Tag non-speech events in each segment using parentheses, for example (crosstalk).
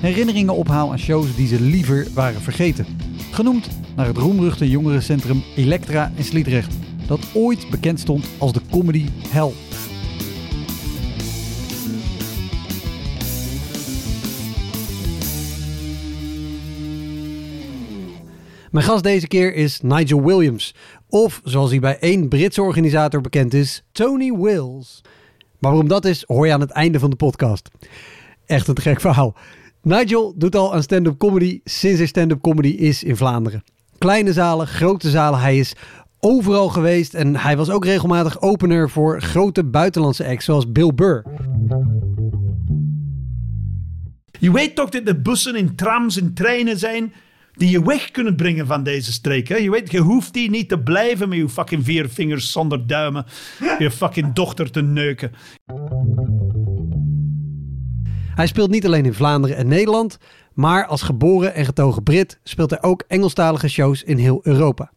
herinneringen ophaal aan shows die ze liever waren vergeten. Genoemd naar het roemruchte jongerencentrum Elektra in Sliedrecht, dat ooit bekend stond als de comedy hell. Mijn gast deze keer is Nigel Williams, of zoals hij bij één Britse organisator bekend is, Tony Wills. Maar waarom dat is, hoor je aan het einde van de podcast. Echt een gek verhaal. Nigel doet al aan stand-up comedy sinds er stand-up comedy is in Vlaanderen. Kleine zalen, grote zalen, hij is overal geweest en hij was ook regelmatig opener voor grote buitenlandse acts zoals Bill Burr. Je weet toch dat er bussen en trams en treinen zijn die je weg kunnen brengen van deze streek. Je weet, je hoeft die niet te blijven met je fucking vier vingers zonder duimen je fucking dochter te neuken. Hij speelt niet alleen in Vlaanderen en Nederland, maar als geboren en getogen Brit speelt hij ook Engelstalige shows in heel Europa.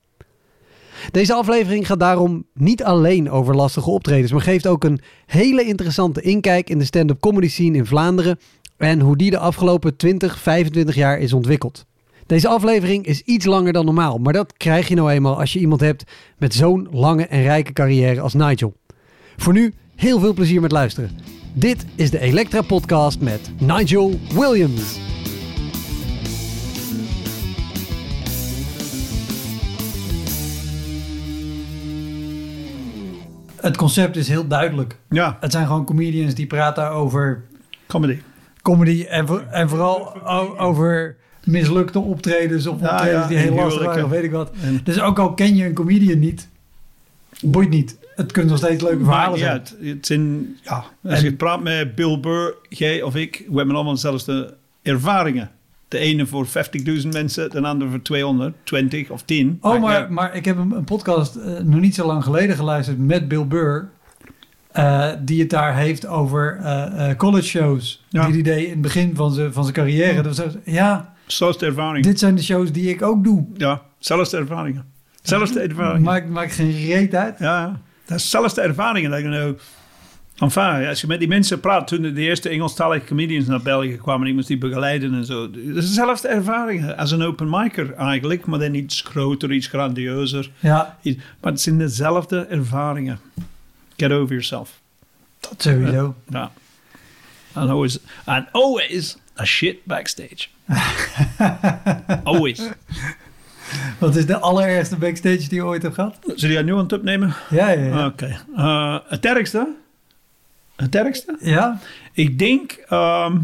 Deze aflevering gaat daarom niet alleen over lastige optredens, maar geeft ook een hele interessante inkijk in de stand-up comedy scene in Vlaanderen en hoe die de afgelopen 20, 25 jaar is ontwikkeld. Deze aflevering is iets langer dan normaal, maar dat krijg je nou eenmaal als je iemand hebt met zo'n lange en rijke carrière als Nigel. Voor nu heel veel plezier met luisteren. Dit is de Elektra Podcast met Nigel Williams. Het concept is heel duidelijk. Ja, Het zijn gewoon comedians die praten over comedy. comedy en, voor- en vooral over mislukte optredens of optredens ja, die heel lastig waren of weet ik wat. En- Dus ook al ken je een comedian niet, boeit niet. Het kunnen nog steeds leuke verhalen zijn. uit. Het zijn, ja, als En- je praat met Bill Burr, jij of ik, we hebben allemaal dezelfde ervaringen. De ene voor 50.000 mensen, de andere voor 200, 20 of 10. Oh, maar, maar ik heb een, een podcast eh, nog niet zo lang geleden geluisterd met Bill Burr. eh, die het daar heeft over eh, college shows. Ja. Die hij deed in het begin van zijn, van zijn carrière. Dus, ja, Zelfde ervaring. dit zijn de shows die ik ook doe. Ja, zelfde ervaringen. Zelfde ervaringen. Maakt, maakt geen reet uit. Ja, dat is zelfde ervaringen. Dat je nou, enfin, als je met die mensen praat, toen de eerste Engelstalige comedians naar België kwamen, ik moest die begeleiden en zo. Dat is dezelfde ervaringen als een open micer eigenlijk, maar dan iets groter, iets grandiozer. Ja, Iets- Maar het zijn dezelfde ervaringen. Get over yourself. dat sowieso. Ja. And always, and always a shit backstage. (laughs) always. Wat is de allerergste backstage die je ooit hebt gehad? Zullen jij nu aan het opnemen? Ja, ja, ja. Oké. Eh, het ergste? Het ergste? Ja? Ik denk, ehm,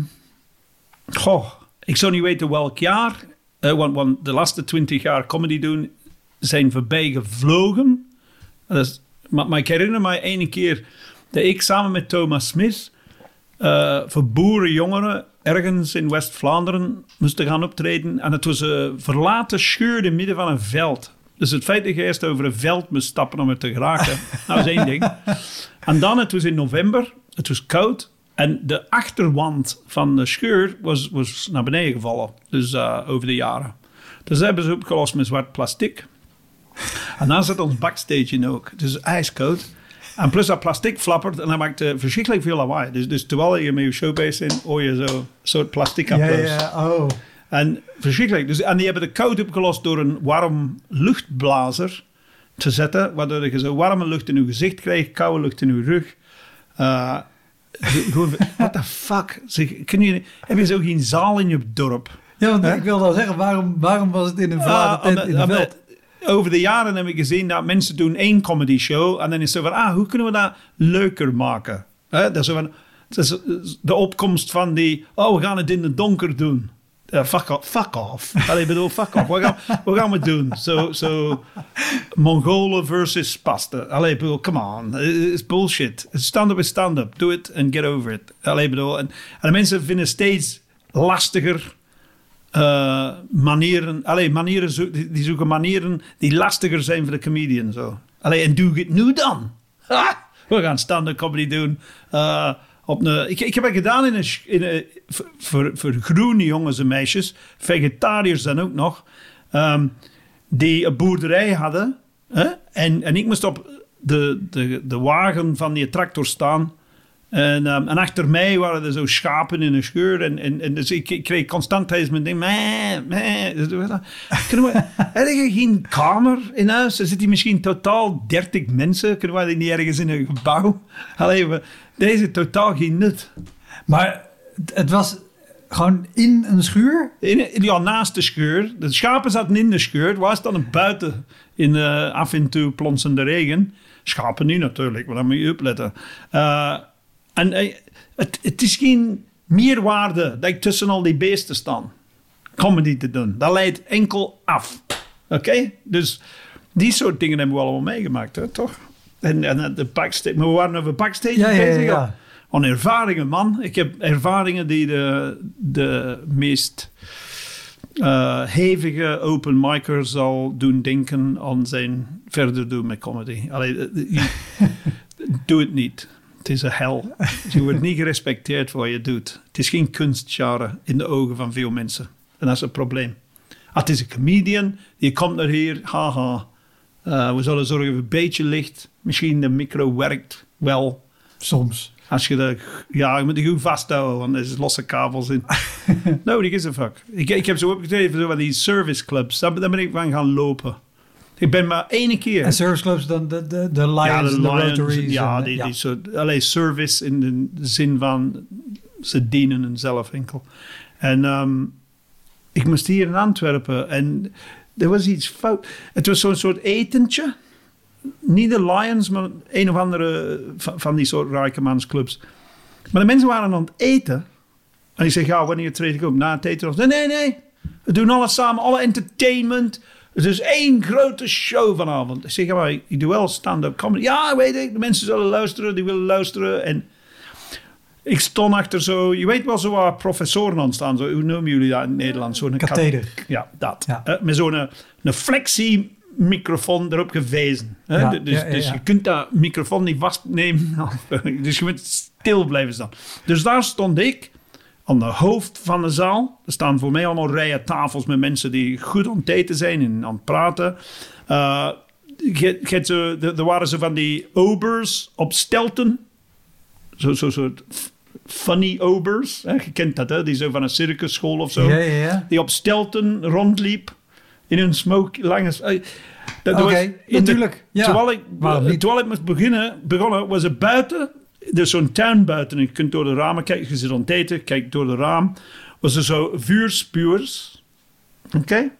goh, ik zou niet weten welk jaar, eh, want, want de laatste twintig jaar comedy doen zijn voorbij gevlogen. Dat is, maar, maar ik herinner me ene keer dat ik samen met Thomas Smith eh, voor boerenjongeren ergens in West-Vlaanderen moesten gaan optreden. En het was een verlaten schuur in het midden van een veld. Dus het feit dat je eerst over een veld moest stappen om er te geraken, (laughs) dat was één ding. En dan, het was in november, het was koud. En de achterwand van de scheur was, was naar beneden gevallen. Dus eh, over de jaren. Dus hebben ze opgelost met zwart plastic. En dan zit ons backstage in ook. Is ijskoud. En plus dat plastic flappert en dat maakt eh, verschrikkelijk veel lawaai. Dus, dus terwijl je met je show bezig bent, hoor je zo een soort plastic Ja, applaus. ja, oh. En verschrikkelijk. Dus, en die hebben de kou opgelost door een warm luchtblazer te zetten, waardoor je zo warme lucht in je gezicht krijgt, koude lucht in je rug. Gewoon, what the fuck? Zeg, kun je, heb je zo geen zaal in je dorp? Ja, want ik wilde al zeggen, waarom, waarom was het in een verlaten Ah, tent in het veld? Over de jaren heb ik gezien dat mensen doen één comedy show en dan is zo van, ah, hoe kunnen we dat leuker maken? Dat is de opkomst van die, oh, we gaan het in het donker doen. Uh, fuck off. Fuck off. Allee, bedoel, fuck off. Wat gaan, wat we doen? Zo, so, Mongolen versus pasta. Allee, bedoel, come on. It's bullshit. Stand-up is stand-up. Do it and get over it. Allee, bedoel, en, en mensen vinden steeds lastiger uh, manieren. Allee, manieren die zoeken manieren die lastiger zijn voor de comedian. Zo. Allee, en doe het nu dan. Ha! We gaan stand-up comedy doen. Uh, op een, ik, ik heb het gedaan in een, in een, voor, voor groene jongens en meisjes, vegetariërs dan ook nog, um, die een boerderij hadden. En, en ik moest op de, de, de wagen van die tractor staan. En, um, en achter mij waren er zo schapen in een scheur. En, en, en dus ik, ik kreeg constant tijdens mijn ding... Meh, meh. Kunnen we, (laughs) heb je geen kamer in huis? Er zitten misschien totaal 30 mensen. Kunnen we niet ergens in een gebouw? (laughs) Allee, we, deze totaal geen nut. Maar het was gewoon in een schuur? In, ja, naast de schuur. De schapen zaten in de schuur. Het was dan een buiten in uh, af en toe plonsende regen. Schapen niet natuurlijk, maar dan moet je opletten. Uh, en uh, het, het, is geen meerwaarde dat ik tussen al die beesten sta. Comedy te doen. Dat leidt enkel af. Oké? Dus die soort dingen hebben we allemaal meegemaakt, hè, toch? En, en de backstage. Maar we waren over backstage ja, bezig. Ja, ja, Aan ervaringen, man. Ik heb ervaringen die de, de meest uh, hevige open micer zal doen denken aan zijn verder doen met comedy. Allee, (laughs) doe het niet. Het is een hel. (laughs) Je wordt niet gerespecteerd voor wat je doet. Het is geen kunstgenre in de ogen van veel mensen. En dat is een probleem. Ah, het is een comedian, die komt naar hier, haha. Uh, we zullen zorgen voor een beetje licht. Misschien de micro werkt wel. Soms. Als je de, ja, je moet het goed vasthouden, want er zijn losse kabels in. Nobody gives a fuck. Ik, ik heb zo opgegeven zo van die service clubs. Daar, daar ben ik van gaan lopen. Ik ben maar één keer. En service clubs, dan de, de, de Lions, ja, de, de Lions, Rotaries. Ja, en, die, ja. die soort, alleen service in de zin van ze dienen een zelf enkel. En um, ik moest hier in Antwerpen en er was iets fout. Het was zo'n soort etentje. Niet de Lions, maar een of andere van, van die soort rijkemansclubs. Maar de mensen waren aan het eten. En ik zeg, ja, wanneer treed ik op? Na het eten? Nee, nee, nee. We doen alles samen, alle entertainment. Het is één grote show vanavond. Ik zeg, maar ik doe wel stand-up comedy. Ja, weet ik, de mensen zullen luisteren, die willen luisteren. En ik stond achter zo, je weet wel zo waar professoren aan staan. Zo, hoe noemen jullie dat in het Nederlands? Zo'n katheder. Ja, dat. Ja. Uh, met zo'n een flexie microfoon erop gewezen. Ja, dus, ja, ja, dus je kunt dat microfoon niet vastnemen. (laughs) dus je moet stil blijven staan. Dus daar stond ik aan de hoofd van de zaal. Er staan voor mij allemaal rijen tafels met mensen die goed aan het eten zijn en aan het praten. Uh, er waren zo van die obers op stelten. Zo'n zo soort funny obers. Hè? Je kent dat, hè? Die zo van een circusschool of zo. Ja, ja, ja. Die op stelten rondliep. In een smoke, lange... Oké, okay, natuurlijk. Terwijl ik, terwijl ik moest beginnen, begonnen, was het buiten. Er is zo'n tuin buiten. Je kunt door de ramen kijken. Je zit aan het eten, kijk door de raam. Was er zo vuurspuurs. Oké? Okay?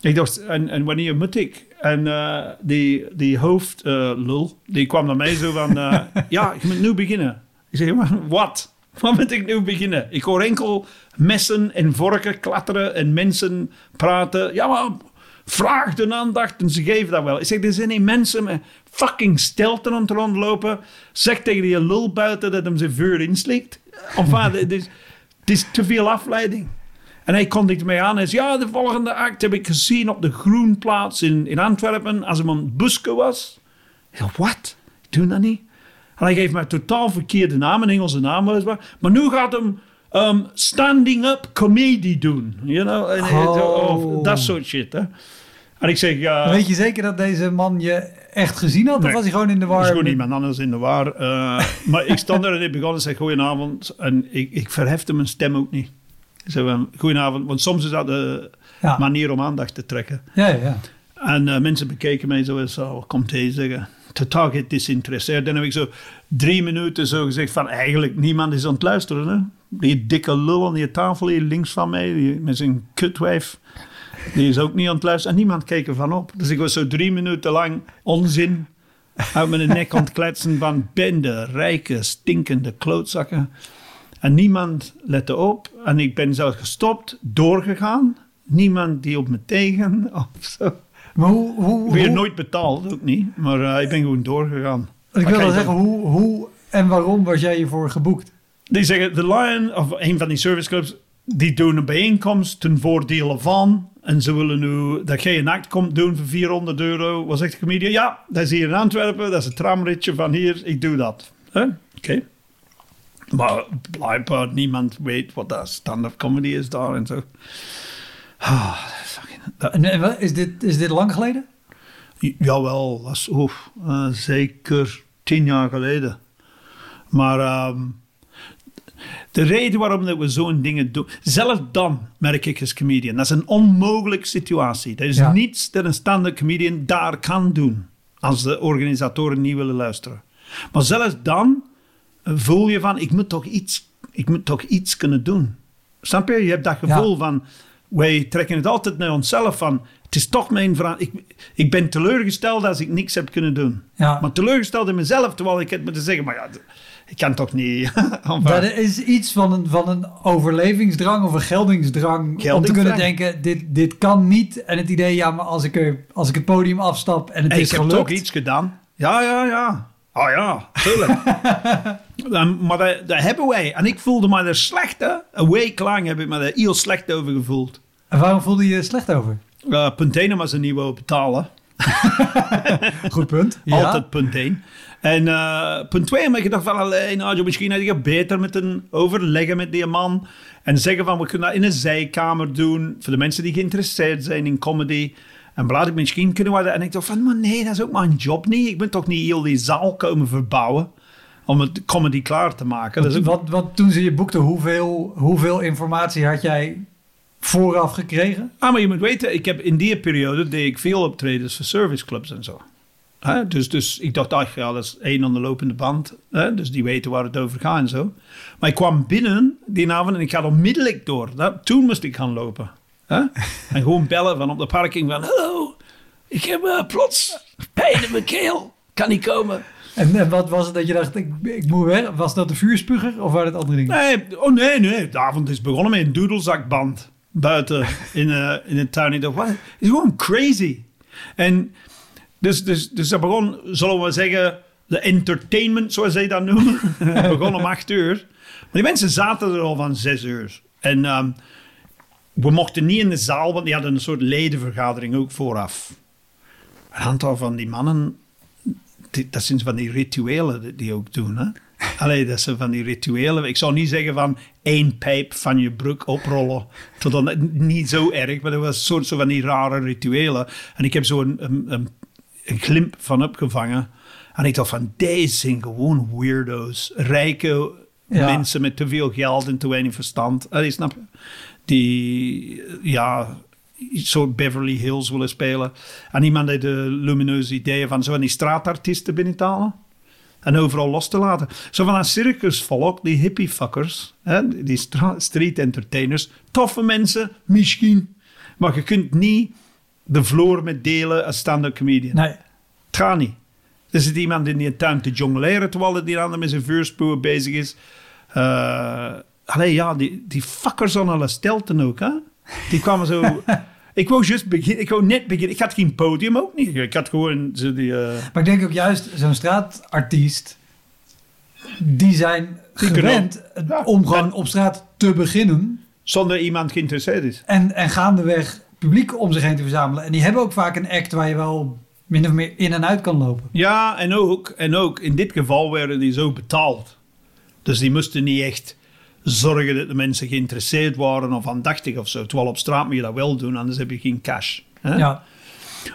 Ik dacht, en, en wanneer moet ik? En uh, die, die hoofdlul, uh, die kwam naar mij zo van... Uh, (laughs) ja, je moet nu beginnen. Ik zeg, wat? Wat moet ik nu beginnen? Ik hoor enkel messen en vorken klatteren en mensen praten. Ja, maar vraag de aandacht en ze geven dat wel. Ik zeg, er zijn niet mensen met fucking stelten aan het rondlopen. Zeg tegen die lul buiten dat hem zijn vuur inslikt. Of (laughs) het is, het is te veel afleiding. En hij kondigde mij aan en zei, ja, de volgende act heb ik gezien op de Groenplaats in, in Antwerpen als hem aan het busken was. Ik wat? Ik doe dat niet. En hij geeft mij totaal verkeerde naam, een Engelse naam weliswaar. Maar nu gaat hem um, standing up comedy doen. You know? En, oh. dat soort shit. Hè? En ik zeg... ja. Weet je zeker dat deze man je echt gezien had? Nee, of was hij gewoon in de war? Was gewoon iemand anders in de war. Uh, (laughs) maar ik stond er en ik begon en zei goedenavond. En ik, ik verhefte mijn stem ook niet. Ik zei goedenavond. Want soms is dat de ja. manier om aandacht te trekken. Ja, ja. En uh, mensen bekeken mij zo eens, oh, komt hij zeggen totaal geïnteresseerd. Dan heb ik zo drie minuten zo gezegd van eigenlijk niemand is aan het luisteren. Hè? Die dikke lul aan die tafel hier links van mij, die, met zijn kutwijf. Die is ook niet aan het luisteren. En niemand keek ervan op. Dus ik was zo drie minuten lang onzin uit mijn nek aan het kletsen van bende, rijke, stinkende klootzakken. En niemand lette op. En ik ben zelf gestopt, doorgegaan. Niemand die op me tegen (laughs) of zo. Maar hoe... hoe, Weer hoe- nooit betaald, ook niet. Maar eh, ik ben gewoon doorgegaan. ik wil wel zeggen, hoe, hoe en waarom was jij hiervoor geboekt? Die zeggen, de Lion, of een van die serviceclubs, die doen een bijeenkomst ten voordele van. En ze willen nu dat jij een act komt doen voor 400 euro. Wat zegt de comedian? Ja, dat is hier in Antwerpen. Dat is een tramritje van hier. Ik doe dat. Hè? Oké. Maar blijkbaar niemand weet wat dat stand-up comedy is daar en zo. Ah, fucking- dat- En, en wat- is, dit, is dit lang geleden? Jawel, dat is oef, eh, zeker tien jaar geleden. Maar ehm, de reden waarom dat we zo'n dingen doen... Zelfs dan merk ik als comedian, dat is een onmogelijke situatie. Er is Ja. niets dat een stand-up comedian daar kan doen. Als de organisatoren niet willen luisteren. Maar zelfs dan eh, voel je van, ik moet toch iets, ik moet toch iets kunnen doen. Snap je? Je hebt dat Ja. gevoel van, wij trekken het altijd naar onszelf van, het is toch mijn verantwoordelijkheid. Ik, ik ben teleurgesteld als ik niks heb kunnen doen. Ja. Maar teleurgesteld in mezelf, terwijl ik het moet zeggen, maar ja, ik kan toch niet... (laughs) Dat is iets van een, van een overlevingsdrang of een geldingsdrang. Om te kunnen denken, dit, dit kan niet. En het idee, ja, maar als ik, er, als ik het podium afstap en het ik is heb gelukt. toch iets gedaan. Ja, ja, ja. Oh ja, tuurlijk. (laughs) Maar dat, dat hebben wij. En ik voelde me er slecht, hè. Een week lang heb ik me er heel slecht over gevoeld. En waarom voelde je je slecht over? Uh, punt 1 was niet wou betalen. Goed punt. Ja. Altijd punt 1. En eh, punt 2 heb ik gedacht van, alleen, nou, misschien had je beter met een overleggen met die man. En zeggen van, we kunnen dat in een zijkamer doen. Voor de mensen die geïnteresseerd zijn in comedy. En blaad ik misschien kunnen we dat. En ik dacht van, maar nee, dat is ook mijn job niet. Ik ben toch niet heel die zaal komen verbouwen. Om het comedy klaar te maken. Ook- Wat, wat toen ze je boekten, hoeveel, hoeveel informatie had jij vooraf gekregen? Ah, maar je moet weten, ik heb in die periode deed ik veel optredens voor serviceclubs en zo. Hè? Dus, dus ik dacht, ach ja, dat is één aan de lopende band. Hè? Dus die weten waar het over gaat en zo. Maar ik kwam binnen die avond en ik ga onmiddellijk door. Toen moest ik gaan lopen. Hè? En gewoon bellen van op de parking van... Hallo, ik heb eh, plots pijn in mijn keel. Kan niet komen. En, en wat was het dat je dacht, ik, ik moet weg? Was dat de vuurspuger of waren het andere dingen? Nee, oh nee, nee. De avond is begonnen met een doedelzakband. Buiten in, eh in de tuin. Ik dacht, wat? Het is gewoon crazy. En dus, dus, dus dat begon, zullen we zeggen, de entertainment, zoals zij dat noemen. (laughs) begon om acht uur. Maar die mensen zaten er al van zes uur. En ehm, we mochten niet in de zaal, want die hadden een soort ledenvergadering ook vooraf. Een aantal van die mannen, dat zijn van die rituelen die die ook doen. Hè? Allee, dat zijn van die rituelen. Ik zou niet zeggen van één pijp van je broek oprollen. Tot dan, niet zo erg, maar dat was een soort van die rare rituelen. En ik heb zo een, een, een, een glimp van opgevangen. En ik dacht van, deze zijn gewoon weirdo's. Rijke Ja. mensen met te veel geld en te weinig verstand. Allee, snap je? Die, ja, soort Beverly Hills willen spelen. En iemand heeft de lumineuze ideeën van zo die straatartiesten binnen te halen. En overal los te laten. Zo van een circusvolk, die hippiefuckers, hè, die street entertainers. Toffe mensen, misschien. Maar je kunt niet de vloer met delen als stand-up comedian. Nee. Het gaat niet. Er zit iemand in die tuin te jongleren terwijl die ander met zijn vuurspoor bezig is. Eh allee, ja, die, die fuckers aan alle stelten ook, hè. Die kwamen zo... (laughs) ik wou juist beginnen. Ik wou net beginnen. Ik had geen podium ook niet. Ik had gewoon zo die... eh, Maar ik denk ook juist, zo'n straatartiest, die zijn Die gewend Ja. om gewoon op straat te beginnen zonder iemand geïnteresseerd is. en, en gaandeweg publiek om zich heen te verzamelen. En die hebben ook vaak een act waar je wel min of meer in en uit kan lopen. Ja, en ook, en ook in dit geval werden die zo betaald. Dus die moesten niet echt zorgen dat de mensen geïnteresseerd waren of aandachtig of zo. Terwijl op straat moet je dat wel doen, anders heb je geen cash. Hè? Ja.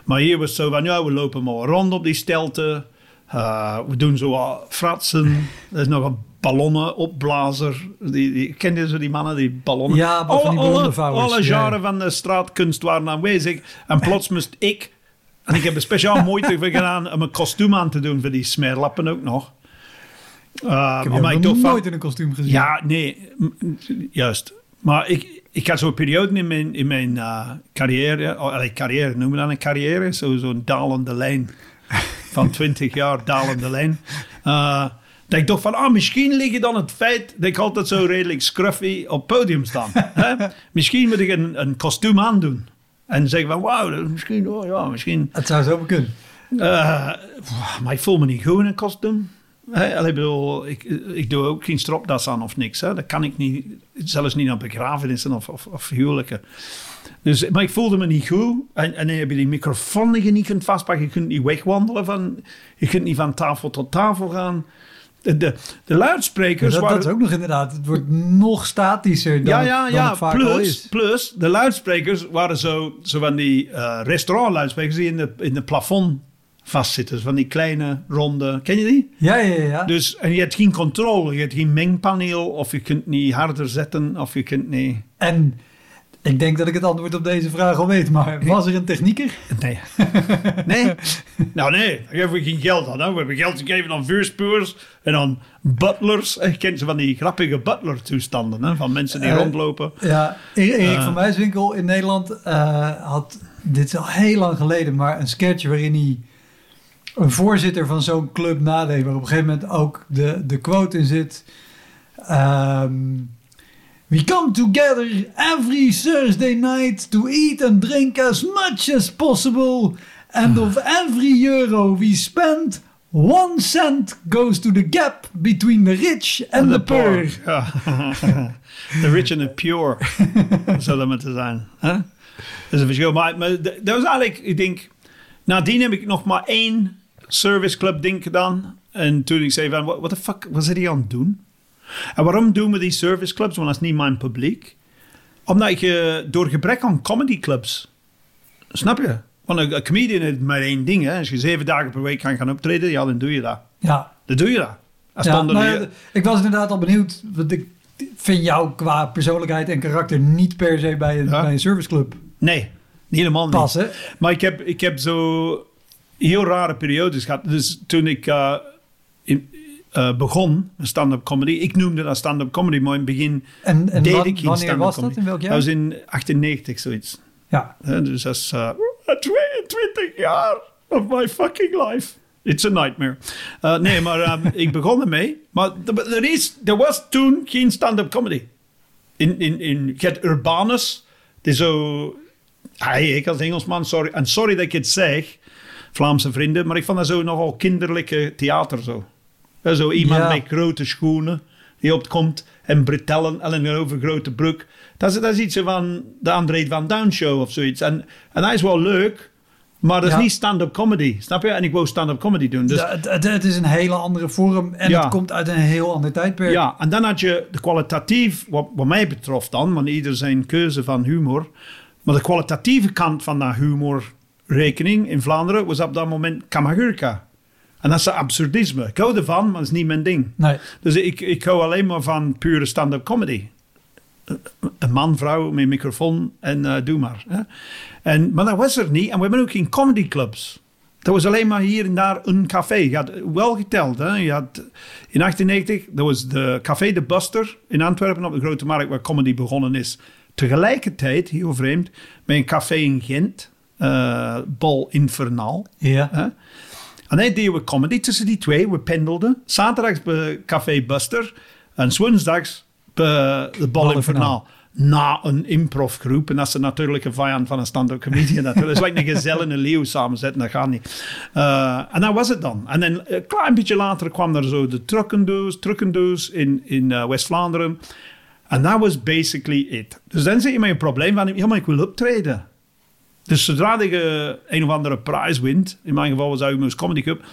Maar hier was het zo van, ja, we lopen maar rond op die stelten. Uh, we doen zo wat fratsen. Er is nog een ballonnenopblazer. Die, die, ken je zo die mannen, die ballonnen? Ja, wat van die alle, ballonnenvouwers, alle jaren van de straatkunst waren aanwezig. En plots moest ik... En ik heb er speciaal (laughs) moeite voor gedaan om een kostuum aan te doen voor die smeerlappen ook nog. Uh, Ik heb maar nog ik nooit in een kostuum gezien. ja, nee, juist. Maar ik, ik had zo'n periode in mijn, in mijn uh, carrière, oh, carrière noemen we dat een carrière, zo, zo'n dalende lijn van 20 jaar dalende lijn. Uh, dat ik dacht van, ah, misschien ligt het dan het feit dat ik altijd zo redelijk scruffy op podium sta. Misschien moet ik een, een kostuum aandoen. En zeggen van, wauw, misschien, oh ja, misschien... Het zou zo kunnen. Uh, maar ik voel me niet goed in een kostuum. Hey, ik bedoel, ik, ik doe ook geen stropdas aan of niks. Hè. Dat kan ik niet, zelfs niet aan begrafenissen of, of, of huwelijken. Dus, maar ik voelde me niet goed. En, en dan heb je die microfoon die je niet kunt vastpakken. Je kunt niet wegwandelen. Van, je kunt niet van tafel tot tafel gaan. De, de, de luidsprekers dat, waren... dat is ook nog inderdaad. Het wordt nog statischer dan, ja, ja, dan ja. het vaak plus, is. plus, de luidsprekers waren zo, zo van die uh, restaurantluidsprekers die in de, in de plafond vastzitten. Van die kleine, ronde... Ken je die? Ja, ja, ja. Dus, en je hebt geen controle. Je hebt geen mengpaneel. Of je kunt niet harder zetten. Of je kunt niet... En ik denk dat ik het antwoord op deze vraag al weet. Maar was er een technieker? Nee. (laughs) Nee? (laughs) nou nee, daar geven we geen geld aan. Hè. We hebben geld gegeven aan vuurspuurs en aan butlers. Je kent ze van die grappige butler-toestanden. Hè, van mensen die Eh, rondlopen. Ja, Erik Eh. van Muiswinkel in Nederland eh, had, dit is al heel lang geleden, maar een sketch waarin hij een voorzitter van zo'n club nadeed, waar op een gegeven moment ook de, de quote in zit. ehm, We come together every Thursday night to eat and drink as much as possible. And of every euro we spend, one cent goes to the gap between the rich and the poor. (laughs) The rich and the pure. zou dat moeten zijn. Dat is een verschil. Maar, dat was eigenlijk, ik denk... Nadien heb ik nog maar één serviceclub ding gedaan. En toen ik zei van, what, what the fuck was hij aan het doen? En waarom doen we die serviceclubs? Want dat is niet mijn publiek. Omdat je door gebrek aan comedyclubs... Snap je? Want een, een comedian heeft maar één ding. Hè? Als je zeven dagen per week kan gaan optreden, ja, dan doe je dat. Ja, Dan doe je dat. Als Ja, nou ja, ik was inderdaad al benieuwd. Want ik vind jou qua persoonlijkheid en karakter niet per se bij een, Ja. bij een serviceclub Nee, helemaal niet. passen. Maar ik heb, ik heb zo heel rare periodes gehad. Dus toen ik eh, in, eh, begon stand-up comedy, ik noemde dat stand-up comedy, maar in het begin En, en deed ik geen wanneer stand-up was dat? comedy. In welk jaar? Dat was in 98, zoiets. Ja, dus dat is eh, 22 jaar of my fucking life. It's a nightmare. Eh, nee, maar eh, (laughs) ik begon ermee. Maar er- is, er was toen geen stand-up comedy. In, in, in, je hebt Urbanus, die zo... Hey, ik als Engelsman, sorry. En sorry dat ik het zeg, Vlaamse vrienden, maar ik vond dat zo nogal kinderlijke theater zo. Eh, Zo iemand Ja. met grote schoenen die opkomt en bretellen en een overgrote broek. Dat is, dat is iets van de André van Duin show of zoiets. En, en dat is wel leuk, maar dat is Ja. niet stand-up comedy. Snap je? En ik wou stand-up comedy doen. Dus het, is een hele andere vorm en Ja. het komt uit een heel ander tijdperk. Ja, en dan had je de kwalitatief, wat, wat mij betrof dan, want ieder zijn keuze van humor. Maar de kwalitatieve kant van dat humorrekening in Vlaanderen was op dat moment Kamagurka. En dat is absurdisme. Ik hou ervan, maar dat is niet mijn ding. Nee, Dus ik, ik hou alleen maar van pure stand-up comedy. Een man, vrouw met een microfoon en eh, doe maar. Hè. En, maar dat was er niet. En we hebben ook geen comedyclubs. Dat was alleen maar hier en daar een café. Je had wel geteld. Hè. Je had, in 1890, dat was de Café de Buster in Antwerpen op de Grote Markt, waar comedy begonnen is. Tegelijkertijd, heel vreemd, met een café in Gent, eh Bol Infernal. ja. Hè? En hij deden we comedy tussen die twee. We pendelden. Zaterdags bij Café Buster. En woensdags bij de Bal Infernal. Na een improvgroep. En dat is natuurlijk een vijand van een stand-up comedian. natuurlijk. Dat is like een gezel en een leeuw samenzetten. Dat gaat niet. Eh, en dat was het dan. En dan een klein beetje later kwam er zo de truckendoos, truckendoos in, in eh, West-Vlaanderen. En dat was basically it. Dus dan zit je met een probleem van, ja, maar ik wil optreden. Dus zodra je een of andere prijs wint, in mijn geval was Humo's Comedy Cup,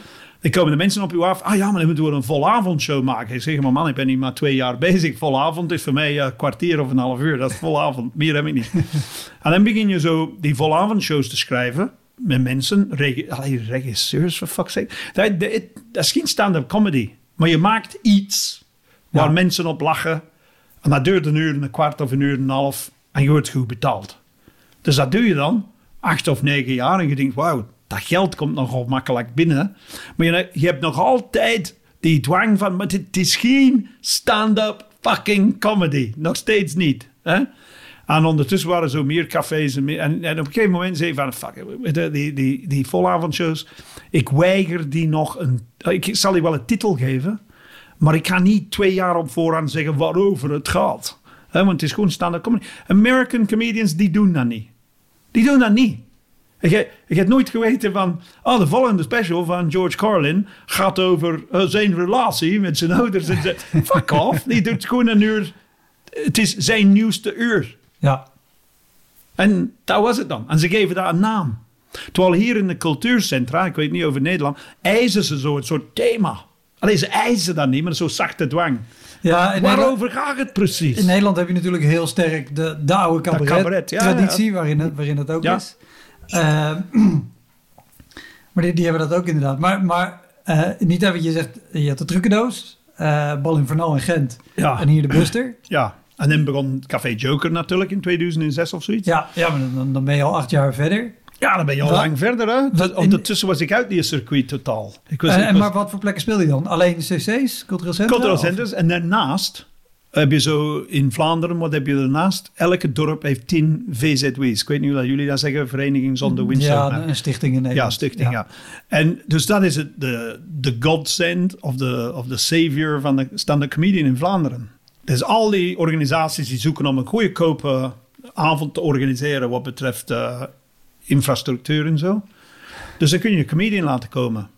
dan komen de mensen op je af. Ah ja, maar dan moeten we een volavondshow maken. Ik zeg, maar man, ik ben niet maar twee jaar bezig. Volavond is voor mij een kwartier of een half uur. Dat is volavond. Meer heb ik niet. (laughs) en dan begin je zo die volavondshows te schrijven met mensen, allee, regisseurs, for fuck's sake. Dat, dat, dat is geen stand-up comedy. Maar je maakt iets waar Ja. mensen op lachen. En dat duurt een uur, een kwart of een uur en een half. En je wordt goed betaald. Dus dat doe je dan acht of negen jaar en je denkt, wauw, dat geld komt nogal makkelijk binnen. Maar je, je hebt nog altijd die dwang van, maar het is geen stand-up fucking comedy. Nog steeds niet. Hè? En ondertussen waren zo meer cafés. En, en, op een gegeven moment zei hij van... Fuck, die, die, die, die volavondshows. Ik weiger die nog een... Ik zal je wel een titel geven. Maar ik ga niet twee jaar op voorhand zeggen waarover het gaat. Hè, want het is gewoon standaard comedy. American comedians, die doen dat niet. Die doen dat niet. Ik heb, ik heb nooit geweten van... Oh, de volgende special van George Carlin gaat over eh, zijn relatie met zijn ouders. En zijn, (laughs) fuck off. Die doet gewoon een uur... Het is zijn nieuwste uur. Ja. En dat was het dan. En ze geven dat een naam. Terwijl hier in de cultuurcentra, ik weet niet over Nederland, eisen ze zo een soort thema. Alleen ze eisen dat niet, maar zo zachte dwang. Ja, in Waarover gaat het precies? in Nederland heb je natuurlijk heel sterk de, de oude cabaret, cabaret, ja, traditie, Waarin, het, waarin het ook Ja. is. Eh, (clears throat) maar die, die hebben dat ook inderdaad. Maar, maar eh, niet even, je zegt, je had de trucendoos, eh Bal in Vernal in Gent Ja. en hier de Buster. (clears throat) Ja, en dan begon Café Joker natuurlijk in 2006 of zoiets. Ja, ja maar dan, dan ben je al acht jaar verder. Ja, dan ben je al Wat- lang verder. Hè? wat in- Ondertussen was ik uit die circuit totaal. Ik was, Eh, ik en was maar wat voor plekken speel je dan? Alleen cc's, cultureel centra? cultural of- centers. En daarnaast heb je zo in Vlaanderen, wat heb je daarnaast? Elke dorp heeft 10 VZW's. Ik weet niet hoe dat jullie dat zeggen, Vereniging Zonder Windstorm. Ja, een stichting in Nederland. Ja, stichting, ja. En dus dat is het, de, de godsend of de, of de savior van de stand-up comedian in Vlaanderen. Dus al die organisaties die zoeken om een goedkope avond te organiseren wat betreft eh, infrastructuur en zo. Dus dan kun je een comedian laten komen.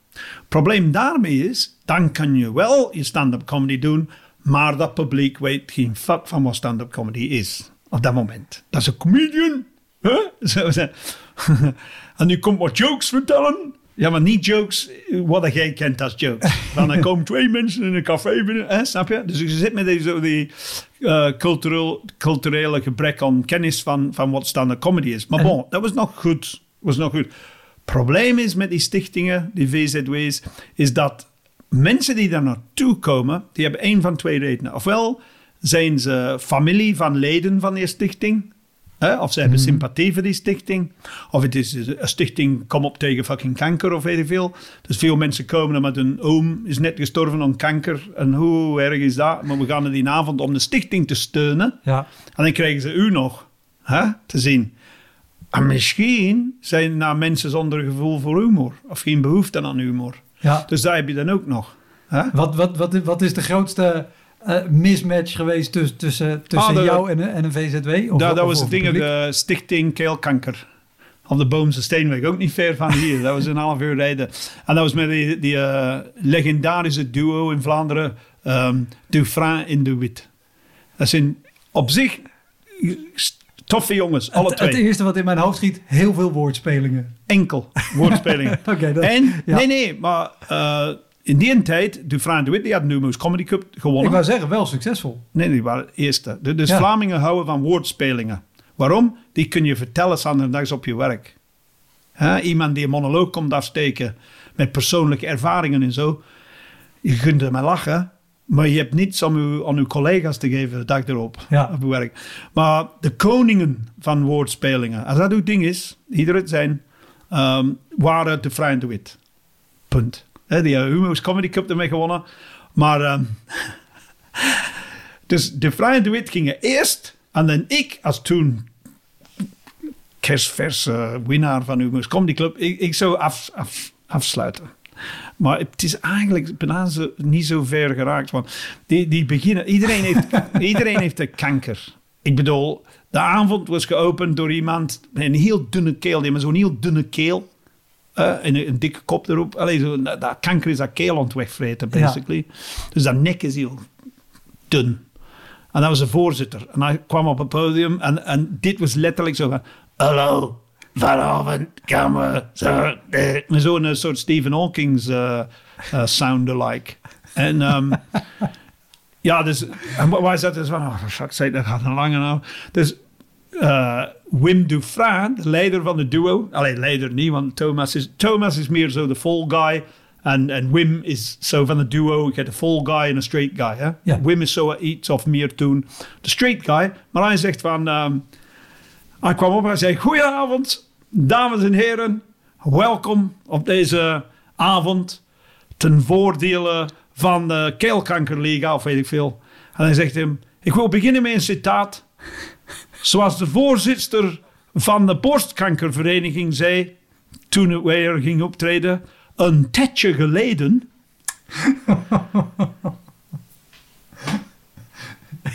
Probleem daarmee is, dan kan je wel je stand-up comedy doen, maar dat publiek weet geen fuck van wat stand-up comedy is. Op dat moment. Dat is een comedian. Huh? (laughs) (laughs) En die komt wat jokes vertellen. Ja, maar niet jokes wat jij kent als jokes. (laughs) Er komen twee mensen in een café binnen, hè, snap je? Dus je zit met die, zo die eh, cultureel, culturele gebrek aan kennis van, van wat stand-up comedy is. Maar bon, dat was nog goed. Was nog goed. Probleem is met die stichtingen, die VZW's, is dat mensen die daar naartoe komen, die hebben één van twee redenen. Ofwel zijn ze familie van leden van die stichting, hè, of ze hebben sympathie voor die stichting, of het is een stichting kom op tegen fucking kanker of weet ik veel. Dus veel mensen komen met hun oom is net gestorven aan kanker en hoe erg is dat? Maar we gaan er die avond om de stichting te steunen. Ja. En dan krijgen ze u nog hè, te zien. En misschien zijn er nou mensen zonder gevoel voor humor. Of geen behoefte aan humor. ja. Dus daar heb je dan ook nog. Hè? Wat, wat, wat, wat is de grootste eh, mismatch geweest tussen, tussen, tussen Ah, de- jou en, een- en een VZW? Of, dat, was het ding, de Stichting Keelkanker. Op de Boomse Steenweg, ook niet ver van hier. Dat was een half uur rijden. En dat was met die, die eh, legendarische duo in Vlaanderen, ehm Dufresne en De Wit. Dat zijn op zich toffe jongens, alle het, het twee. eerste wat in mijn hoofd schiet, heel veel woordspelingen. Enkel woordspelingen. (laughs) Oké, En, ja. nee, nee, maar eh, in die tijd, Dufresne De Wit, die Numerous Comedy Cup gewonnen. Ik wou zeggen, wel succesvol. Nee, die waren eerste. De- Dus Ja. Vlamingen houden van woordspelingen. Waarom? Die kun je vertellen zondags op je werk. Iemand die een monoloog komt afsteken met persoonlijke ervaringen en zo. Je kunt ermee lachen, maar je hebt niets om uw, aan uw collega's te geven de dag erop Ja. op je werk. Maar de koningen van woordspelingen, als dat uw ding is, ieder het zijn, ehm, waren de Vrij en de Wit. Punt. Hè, die hebben Humo's Comedy Cup ermee gewonnen. Maar ehm, dus de Vrij en de Wit gingen eerst. En dan ik, als toen kerstverse winnaar van Humo's Comedy Club, ik, ik zou af, af, afsluiten. Maar het is eigenlijk bijna zo, niet zo ver geraakt. Want die, die beginnen, iedereen heeft, (laughs) iedereen heeft een kanker. Ik bedoel, de avond was geopend door iemand met een heel dunne keel. Die had zo'n heel dunne keel. En een, een dikke kop erop. Allee, zo, dat, dat kanker is dat keel wegvreten, Ja. basically. Dus dat nek is heel dun. En dat was de voorzitter. En hij kwam op het podium en, en dit was letterlijk zo van... Hallo, vanavond gaan we zo... eh," Met zo'n eh, soort Stephen Hawking's eh eh, sound-alike. En ehm, (laughs) ja, dus... En wa- wij zaten dus van... Oh, fuck's sake, dat gaat een lange nou. Dus eh, Wim Dufresne, de leider van de duo... Alleen leider niet, want Thomas is, Thomas is meer zo de fall guy... En, en Wim is zo van de duo. Je hebt een full guy en een straight guy. Hè? Ja. Wim is zo iets of meer toen de straight guy. Maar hij zegt van... ehm, hij kwam op en zei... Goedenavond, dames en heren. Welkom op deze avond ten voordele van de keelkankerliga of weet ik veel. En hij zegt hem... Ik wil beginnen met een citaat. Zoals de voorzitter van de borstkankervereniging zei toen het weer ging optreden. Een tijdje geleden. (laughs)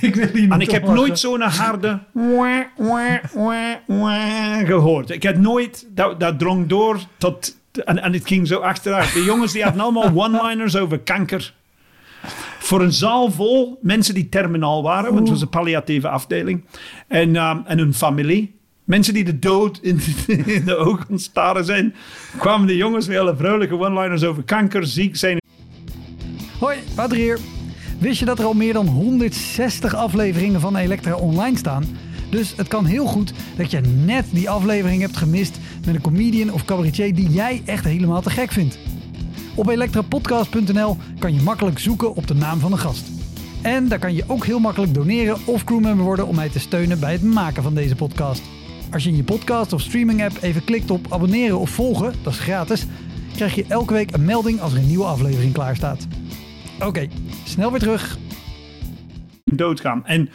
ik wil hier En niet ik heb nooit zo'n harde (laughs) wah, wah, wah, wah gehoord. Ik heb nooit, dat, dat drong door tot, en, en het ging zo achteruit. De jongens die hadden allemaal (laughs) one-liners over kanker. Voor een zaal vol mensen die terminaal waren, want het was een palliatieve afdeling. En, ehm, en hun familie. Mensen die de dood in, (laughs) in de ogen staren zijn. Kwamen de jongens met hele vrolijke one-liners over kanker, ziek zijn. Hoi, Wouter hier. Wist je dat er al meer dan 160 afleveringen van Elektra online staan? Dus het kan heel goed dat je net die aflevering hebt gemist met een comedian of cabaretier die jij echt helemaal te gek vindt. Op elektrapodcast.nl kan je makkelijk zoeken op de naam van de gast. En daar kan je ook heel makkelijk doneren of crewmember worden om mij te steunen bij het maken van deze podcast. Als je in je podcast of streaming app even klikt op abonneren of volgen, dat is gratis, krijg je elke week een melding als er een nieuwe aflevering klaar staat. Oké, snel weer terug. doodgaan. En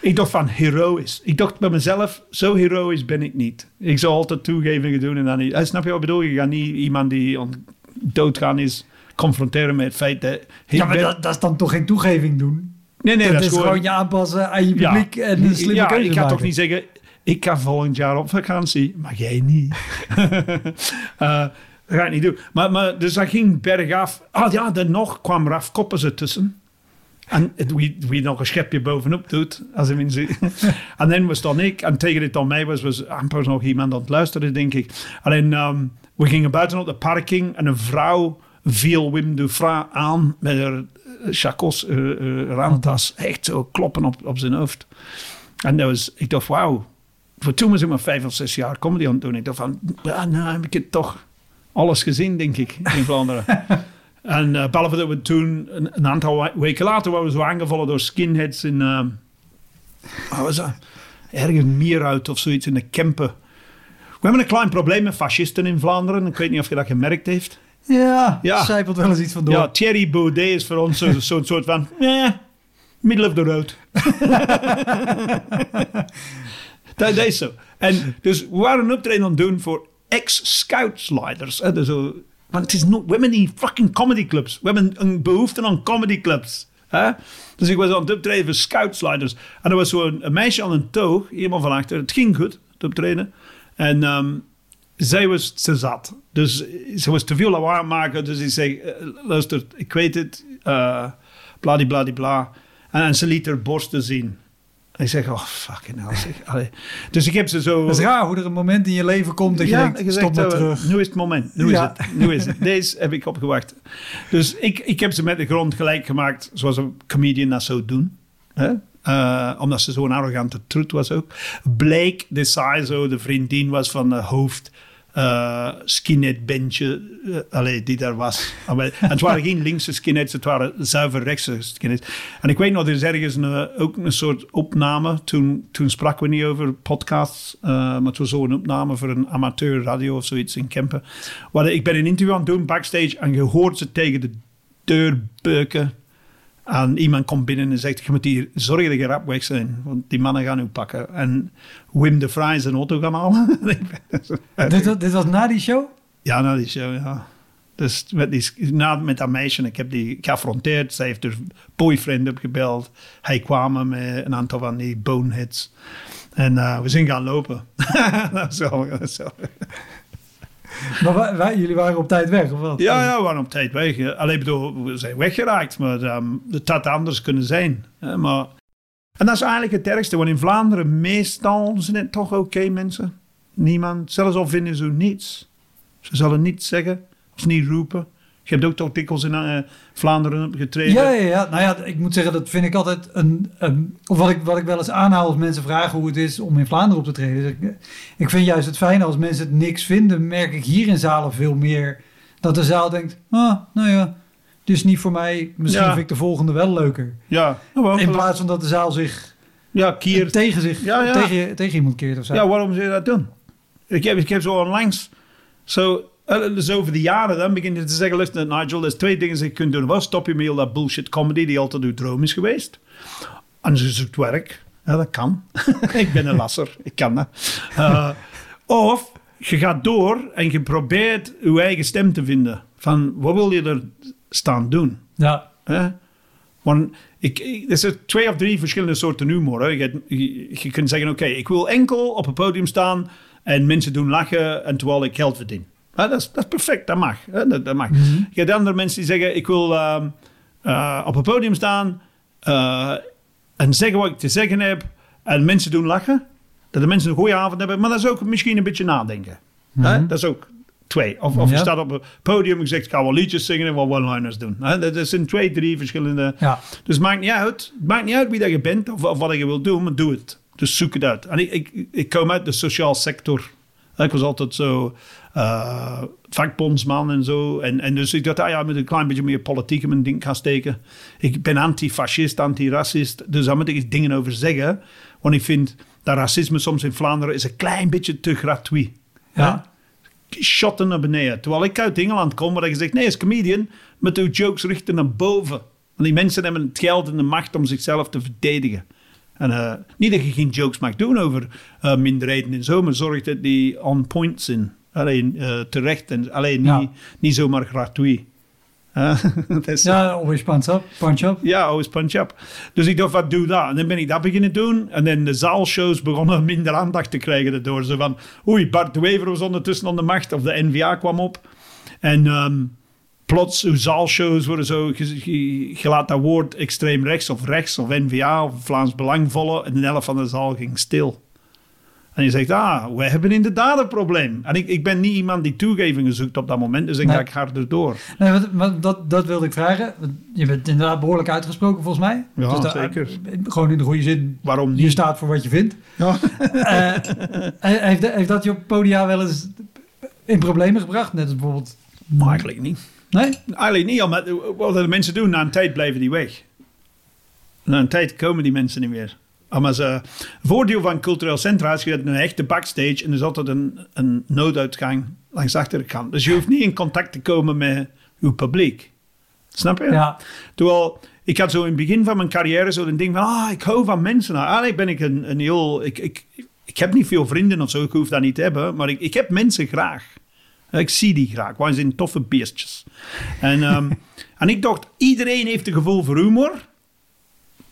ik dacht van heroïs. Ik dacht bij mezelf, zo heroïs ben ik niet. Ik zou altijd toegevingen doen en dan niet. Eh, Snap je wat ik bedoel? Je gaat niet iemand die doodgaan is confronteren met het feit dat... Ja, maar ben- dat, dat is dan toch geen toegeving doen? nee, nee, dat, dat, is gewoon je aanpassen aan je publiek en een slimme ja, ik ga maken. toch niet zeggen, ik ga volgend jaar op vakantie, maar jij niet. (laughs) Eh, dat ga ik niet doen. Maar, maar, dus dat ging bergaf. Ah ja, dan nog kwam Raf Koppers ertussen. En het- wie, wie nog een schepje bovenop doet. Als in (laughs) en dan was dan ik. En tegen dit dan mij was, was amper nog iemand aan het luisteren, denk ik. Alleen, ehm, we gingen buiten op de parking. En een vrouw viel Wim Dufra aan met haar eh, chacos, eh, eh, raamtas. Echt zo kloppen op, op zijn hoofd. En dat was, ik dacht, wauw. Voor toen was ik maar vijf of zes jaar comedy aan het doen. Ik dacht van, ja, nou heb ik het toch alles gezien, denk ik, in Vlaanderen. (laughs) en eh, behalve dat we toen, een, een aantal we- weken later, waren we zo aangevallen door skinheads in, uh, wat was dat? Ergens Mierhout of zoiets in de Kempen. We hebben een klein probleem met fascisten in Vlaanderen. Ik weet niet of je dat gemerkt heeft. Ja, Ja. zijpelt wel eens iets van door. Ja, Thierry Baudet is voor ons zo'n zo, (laughs) soort van, eh, middle of the road. (laughs) dat, dat is zo. En dus we waren een optreden aan het doen voor ex-scoutsleiders. hè, dus Want het is no, we hebben die fucking comedyclubs. We hebben een behoefte aan comedyclubs. Hè? Dus ik was aan het optreden voor scoutsleiders. En er was zo'n meisje aan een toog, helemaal van achter. Het ging goed, het optreden. En ehm, zij was te zat. Dus ze was te veel lawaai maken. Dus ik zei, eh, luister, ik weet het. eh bladibladibla. En, en ze liet haar borsten zien. En ik zeg, oh fucking hell. Allee. Dus ik heb ze zo... Dat is raar hoe er een moment in je leven komt dat je denkt, stop maar terug. Nu is het moment. Nu Ja. is het. Nu is het. Deze heb ik opgewacht. Dus ik, ik heb ze met de grond gelijk gemaakt, zoals een comedian dat zou doen. Eh, omdat ze zo'n arrogante troet was ook. Blake de Sizo, de vriendin was van de hoofd eh skinhead bandje allee, die daar was. En wij- en het waren (laughs) geen linkse skinheads, het waren zuiver rechtse skinheads. En ik weet nog, er is ergens een, ook een soort opname. Toen, toen spraken we niet over podcasts, maar het was zo'n opname voor een amateur radio of zoiets in Kempen. Waar ik ben een interview aan het doen backstage en je hoort ze tegen de deur beuken. En iemand komt binnen en zegt: Je moet hier zorgen dat je rap weg zijn, want die mannen gaan u pakken. En Wim de Vrij zijn auto gaan halen. (laughs) Dit, wa- dit was na die show? Ja, na die show, ja. Dus met, die, na, met dat meisje, ik heb die geaffronteerd. Zij heeft haar boyfriend opgebeld. Hij kwam met een aantal van die boneheads. En eh, we zijn gaan lopen. (laughs) dat was wel, dat was wel- (laughs) Maar jullie waren op tijd weg, of wat? Ja, ja, we waren op tijd weg. Alleen, bedoel, we zijn weggeraakt. Maar ehm, het had anders kunnen zijn. hè, maar... En dat is eigenlijk het ergste. Want in Vlaanderen meestal zijn het toch oké mensen. Niemand, zelfs al vinden ze niets. Ze zullen niets zeggen of niet roepen. Je hebt ook toch dikwijls in eh, Vlaanderen opgetreden. Ja, ja, ja. Nou ja, ik moet zeggen, dat vind ik altijd een... een of wat ik, wat ik wel eens aanhaal als mensen vragen hoe het is om in Vlaanderen op te treden. Dus ik, ik vind juist het fijne als mensen het niks vinden, merk ik hier in zalen veel meer. Dat de zaal denkt, ah, nou ja, dit is niet voor mij. Misschien Ja. vind ik de volgende wel leuker. Ja, nou, In plaats van dat de zaal zich ja kier. tegen, zich, Ja, ja. Tegen, tegen iemand keert of zo. Ja, waarom zou je dat doen? Ik heb, ik heb zo onlangs, zo, dus over de jaren, dan begin je te zeggen, luister Nigel, er zijn twee dingen die je kunt doen. Wat stop je met dat bullshit comedy die altijd uw droom is geweest. En ze zoekt werk. Ja, dat kan. (laughs) ik ben een lasser. Ik kan dat. Uh, of je gaat door en je probeert je eigen stem te vinden. Van, wat wil je er staan doen? Ja. Hè? Want ik, ik, er zijn twee of drie verschillende soorten humor. Hè. Je, je, je kunt zeggen, oké, ik wil enkel op een podium staan en mensen doen lachen en terwijl ik geld verdien. Ja, dat, is, dat is perfect, dat mag. Dat, dat mag. Je hebt andere mensen die zeggen, ik wil uh, uh, op een podium staan uh, en zeggen wat ik te zeggen heb en mensen doen lachen. Dat de mensen een goede avond hebben, maar dat is ook misschien een beetje nadenken. Hè? Dat is ook twee. Of, of je staat op een podium en je zegt, ik ga wel liedjes zingen en wel one-liners doen. Dat zijn twee, drie verschillende... Ja. Dus het maakt niet uit. Het maakt niet uit wie dat je bent of, of wat je wilt doen, maar doe het. Dus zoek het uit. En ik, ik, ik kom uit de sociaal sector. Ik was altijd zo uh, vakbondsman en zo. En, en dus ik dacht, ah ja, met een klein beetje meer politiek in mijn ding gaan steken. Ik ben antifascist, antiracist. Dus daar moet ik eens dingen over zeggen. Want ik vind dat racisme soms in Vlaanderen is een klein beetje te gratuit. Ja. Shotten naar beneden. Terwijl ik uit Engeland kom, waar je zegt, nee, als comedian moet uw jokes richten naar boven. Want die mensen hebben het geld en de macht om zichzelf te verdedigen. En uh, niet dat je geen jokes mag doen over uh, minderheden en zo, maar zorg dat die on point zijn. Alleen uh, terecht en alleen Ja. niet, niet zomaar gratuit. (laughs) Ja, always punch up. Punch up. ja, always punch up. Dus ik dacht, wat doe dat? En dan ben ik dat beginnen doen. En dan de zaalshows begonnen minder aandacht te krijgen daardoor. Zo van, oei, Bart de Wever was ondertussen aan de macht. Of de NVA kwam op. En ehm, plots, uw zaalshows worden zo... Je, je- je laat dat woord extreem rechts of rechts of NVA of Vlaams Belang vallen. En de helft van de zaal ging stil. En je zegt, ah, we hebben inderdaad een probleem. En ik, ik ben niet iemand die toegevingen zoekt op dat moment. Dus dan Nee. ga ik harder door. Nee, wat- dat, dat wilde ik vragen. Je bent inderdaad behoorlijk uitgesproken volgens mij. Ja, dat- zeker. Gewoon in de goede zin. Waarom Je niet? staat voor wat je vindt. Ja. Eh, heeft, heeft dat je op podia wel eens in problemen gebracht? Net als bijvoorbeeld... Maar eigenlijk niet. Nee? Eigenlijk niet, omdat wat de mensen doen, na een tijd blijven die weg. Na een tijd komen die mensen niet meer. Maar ze, voordeel van cultureel centra is je hebt een echte backstage en er is altijd een, een nooduitgang langs de achterkant. Dus je hoeft niet in contact te komen met je publiek. Snap je? Ja. Terwijl, ik had zo in het begin van mijn carrière zo een ding van, ah, ik hou van mensen. Nou, eigenlijk ben ik een, een heel, ik, ik, ik heb niet veel vrienden of zo, ik hoef dat niet te hebben, maar ik, ik heb mensen graag. Ik zie die graag, want ze zijn toffe beestjes. En, ehm, (laughs) en ik dacht, iedereen heeft een gevoel voor humor.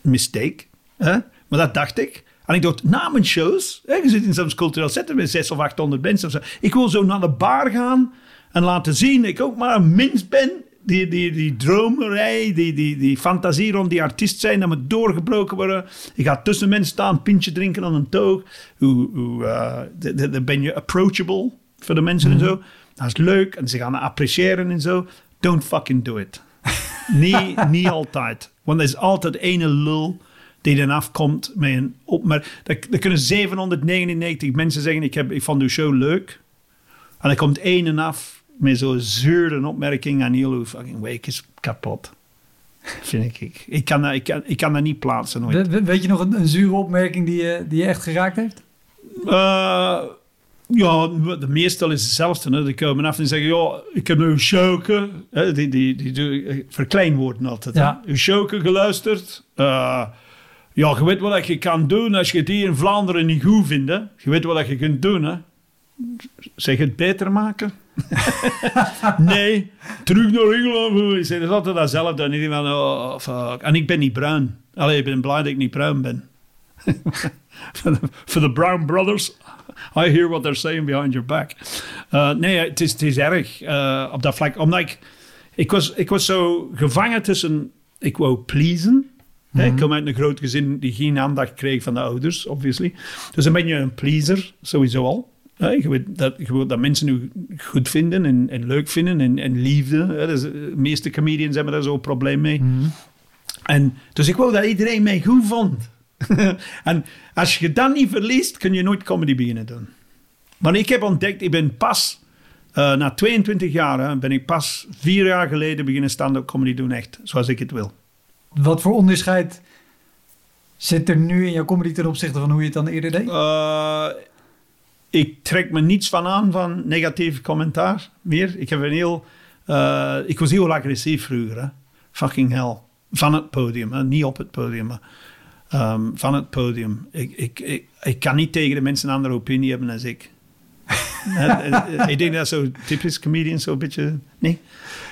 Mistake. Hè? Maar dat dacht ik. En ik dacht, na mijn shows, hè, je zit in soms cultureel zetten met 600 of 800 mensen. Of zo. Ik wil zo naar de bar gaan en laten zien dat ik ook maar een mens ben. Die, die, die dromerij, die, die, die fantasie rond die artiest zijn, dat moet doorgebroken worden. Ik ga tussen mensen staan, pintje drinken aan een toog. Hoe, hoe, eh, de- de- Dan ben je approachable voor de mensen en zo. Dat is leuk en ze gaan het appreciëren en zo. Don't fucking do it. niet, (laughs) niet altijd. Want er is altijd ene lul die dan afkomt met een opmerking. Er, kunnen 799 mensen zeggen: ik, heb, ik vond uw show leuk. En er komt één en af met zo'n zure opmerking en heel uw fucking week is kapot. Vind ik. Ik kan dat, ik kan, ik kan dat niet plaatsen nooit. We- we- weet je nog een, een zure opmerking die je, die je echt geraakt heeft? Eh, ja, de meestal is hetzelfde. Hè. Die komen af en zeggen, ja, ik heb nu. Hè, die, die, die, die verkleinwoorden altijd. Ja. Showke geluisterd. Eh, ja, je weet wat je kan doen als je die in Vlaanderen niet goed vindt. Hè. Je weet wat je kunt doen. Hè. Zeg het beter maken? (laughs) nee, terug naar Engeland. Ik zeg, dat is altijd datzelfde. En, denk van, oh, fuck. en ik ben niet bruin. Allee, ik ben blij dat ik niet bruin ben. (laughs) For the Brown Brothers, I hear what they're saying behind your back. Uh, nee, het is, het is erg uh, op dat vlak. Omdat ik, ik, was, ik was zo gevangen tussen... Ik wou pleasen. Ik kom uit een groot gezin die geen aandacht kreeg van de ouders, obviously. Dus dan ben je een pleaser, sowieso al. Je, weet dat, je wil dat mensen u goed vinden en, en leuk vinden en, en liefde. Hè. Dus, de meeste comedians hebben daar zo'n probleem mee. En, dus ik wou dat iedereen mij goed vond. (laughs) en als je dat niet verliest, kun je nooit comedy beginnen doen. Maar ik heb ontdekt, ik ben pas, uh, na 22 jaar, hè, ben ik pas vier jaar geleden beginnen stand-up comedy doen, echt, zoals ik het wil. Wat voor onderscheid zit er nu in jouw comedy ten opzichte van hoe je het dan eerder deed? Uh, ik trek me niets van aan van negatief commentaar meer. Ik, heb een heel, uh, ik was heel agressief vroeger. Hè. Fucking hell. Van het podium, hè. niet op het podium. Maar ehm, van het podium. Ik, ik, ik, ik kan niet tegen de mensen een andere opinie hebben dan ik. (laughs) Eh, eh, ik denk dat zo typisch comedian, zo'n beetje. Nee.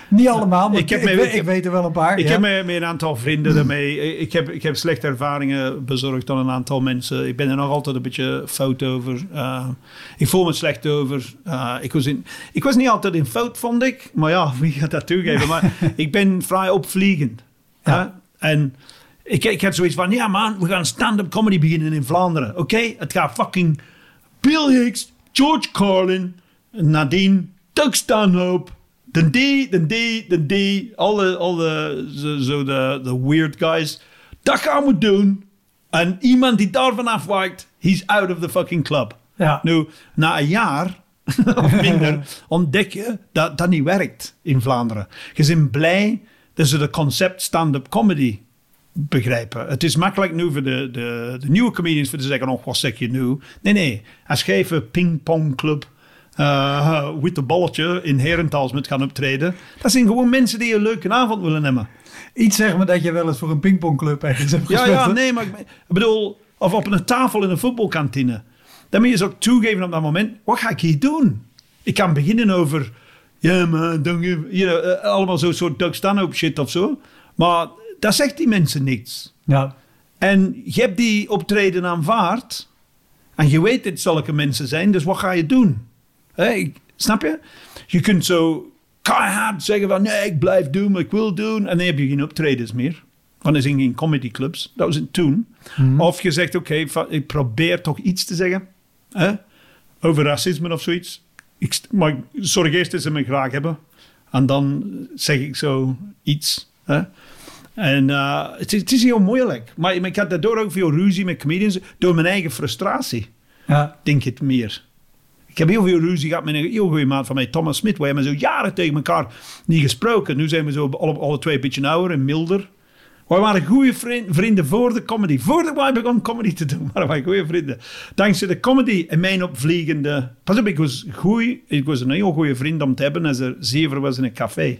Niet allemaal, maar Ik heb ik, ik ik- weet er wel een paar. Ik ja. heb met, een aantal vrienden (clears throat) daarmee. Ik heb, ik heb slechte ervaringen bezorgd aan een aantal mensen. Ik ben er nog altijd een beetje fout over. Uh, ik voel me slecht over. Uh, ik, was in, ik was niet altijd in fout, vond ik. Maar ja, (laughs) wie gaat dat toegeven? Maar (laughs) ik ben vrij opvliegend. Ja. hè? En ik, ik had zoiets van: ja, man, we gaan stand-up comedy beginnen in Vlaanderen. Oké, het gaat fucking Bill Hicks, George Carlin, Nadine, Doug Stanhope. De D, de D, de D. Alle, alle zo, zo de, de weird guys. Dat gaan we doen. En iemand die daarvan afwijkt, he's out of the fucking club. Ja. Nu, na een jaar (laughs) of minder, (laughs) ontdek je dat dat niet werkt in Vlaanderen. Je bent blij dat ze de concept stand-up comedy begrijpen. Het is makkelijk nu voor de, de, de nieuwe comedians voor te zeggen, oh, wat zeg je nu? Nee, nee. Als je even pingpongclub uh, witte balletje in Herentals moet gaan optreden, dat zijn gewoon mensen die een leuke avond willen hebben. Iets zeg maar dat je wel eens voor een pingpongclub ergens hebt Ja, gespeeld. ja, hè? nee, maar ik bedoel, of op een tafel in een voetbalkantine. Dan moet je ze ook toegeven op dat moment, wat ga ik hier doen? Ik kan beginnen over, ja man, give, you know, eh, allemaal zo'n soort Doug Stanhope shit of zo. Maar dat zegt die mensen niks. Ja. En je hebt die optreden aanvaard. En je weet dat zulke mensen zijn, dus wat ga je doen? Snap je? Je kunt zo keihard zeggen van nee, ik blijf doen wat ik wil doen. En dan heb je geen optredens meer. Want er zijn geen comedyclubs. Dat was het toen. Of je zegt oké, ik probeer toch iets te zeggen. Hè? Over racisme of zoiets. Ik, maar zorg eerst dat ze me graag hebben. En dan zeg ik zo iets. Hè? En eh, het, is, het is heel moeilijk. Maar, ik had daardoor ook veel ruzie met comedians. Door mijn eigen frustratie, Ja. denk ik meer. Ik heb heel veel ruzie gehad met een heel goede maat van mij, Thomas Smit. We hebben zo jaren tegen elkaar niet gesproken. Nu zijn we zo alle, alle twee een beetje ouder en milder. We waren goede vriend- vrienden voor de comedy. Voordat wij begonnen comedy te doen, (laughs) waren wij goede vrienden. Dankzij de comedy en mijn opvliegende... Pas op, ik was, ik was een heel goede vriend om te hebben als er zeven was in een café.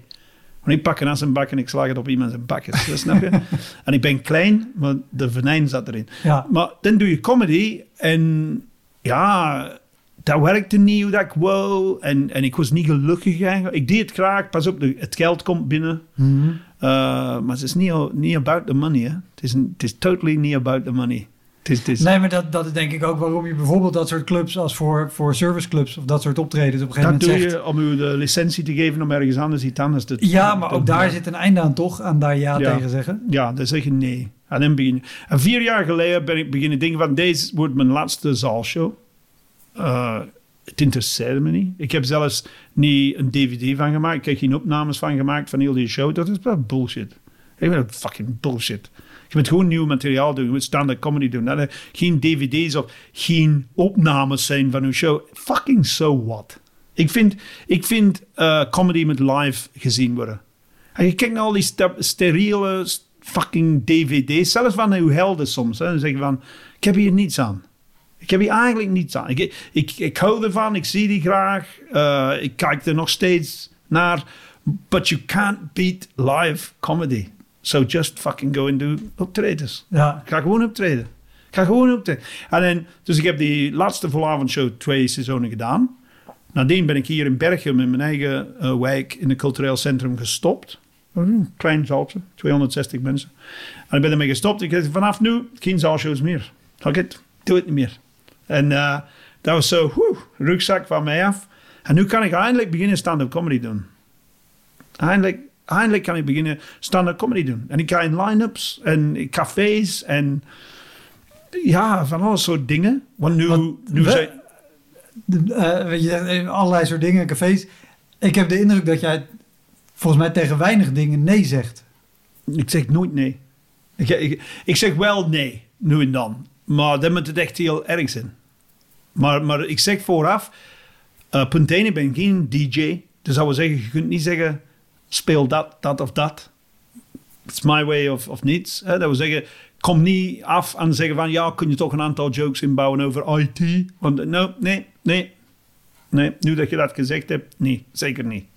Ik pak een as en bak en ik slag het op iemand zijn bak. Snap je? (laughs) en ik ben klein, maar de venijn zat erin. Ja. Maar dan doe je comedy en ja, dat werkte niet hoe dat ik wou. En, en ik was niet gelukkig eigenlijk. Ik deed het graag, pas op, het geld komt binnen. Mhm. Uh, maar het is niet, niet about the money. Hè? Het, is, het is totally niet about the money. Is, is, Nee, maar dat, dat is denk ik ook waarom je bijvoorbeeld dat soort clubs als voor, voor serviceclubs of dat soort optredens op een gegeven dat moment doe zegt. je om u de licentie te geven om ergens anders iets anders te Ja, maar te- ook daar zit een einde aan toch? Aan daar ja, Ja. tegen zeggen. Ja, dan zeg je nee. En dan begin je. En vier jaar geleden ben ik beginnen denken van deze wordt mijn laatste zaalshow. Uh, het interesseerde me niet. Ik heb zelfs niet een dvd van gemaakt. Ik heb geen opnames van gemaakt van heel die show. Dat is wel bullshit. Ik vind dat fucking bullshit. Je moet gewoon nieuw materiaal doen. Je moet stand-up comedy doen. Dat er geen dvd's of geen opnames zijn van uw show. Fucking so what. Ik vind, ik vind eh, comedy met live gezien worden. En je kijkt naar al die steriele fucking dvd's, zelfs van uw helden soms. Hè, dan zeg van, ik heb hier niets aan. Ik heb hier eigenlijk niets aan. Ik, ik, ik hou ervan, ik zie die graag. eh, ik kijk er nog steeds naar. But you can't beat live comedy. So just fucking go and do optredens. Ja. Ik ga gewoon optreden. Ik ga gewoon optreden. En dan, dus ik heb die laatste volavondshow twee seizoenen gedaan. Nadien ben ik hier in Berchem in mijn eigen eh, wijk in het cultureel centrum gestopt. Een klein zaaltje, 260 mensen. En ik ben ermee gestopt. Ik zei vanaf nu geen zaalshows meer. Fuck it, doe het niet meer. En eh, dat was zo, woe, rugzak van mij af. En nu kan ik eindelijk beginnen stand-up comedy doen. Eindelijk, eindelijk kan ik beginnen stand-up comedy doen. En ik ga in line-ups en in cafés en ja, van alle soort dingen. Want nu, Want nu we- zijn... Eh, weet je, allerlei soort dingen, cafés. Ik heb de indruk dat jij volgens mij tegen weinig dingen nee zegt. Ik zeg nooit nee. Ik, ik, ik zeg wel nee, nu en dan. Maar dan moet het echt heel erg zijn. Maar, maar ik zeg vooraf, eh punt 1, ik ben geen DJ. Dus dat wil zeggen, je kunt niet zeggen, speel dat, dat of dat. It's my way of, of niets. Hè? Dat wil zeggen, kom niet af en zeggen van, ja, kun je toch een aantal jokes inbouwen over IT? Want no, nee, nee. Nee, nu dat je dat gezegd hebt, nee, zeker niet. (laughs)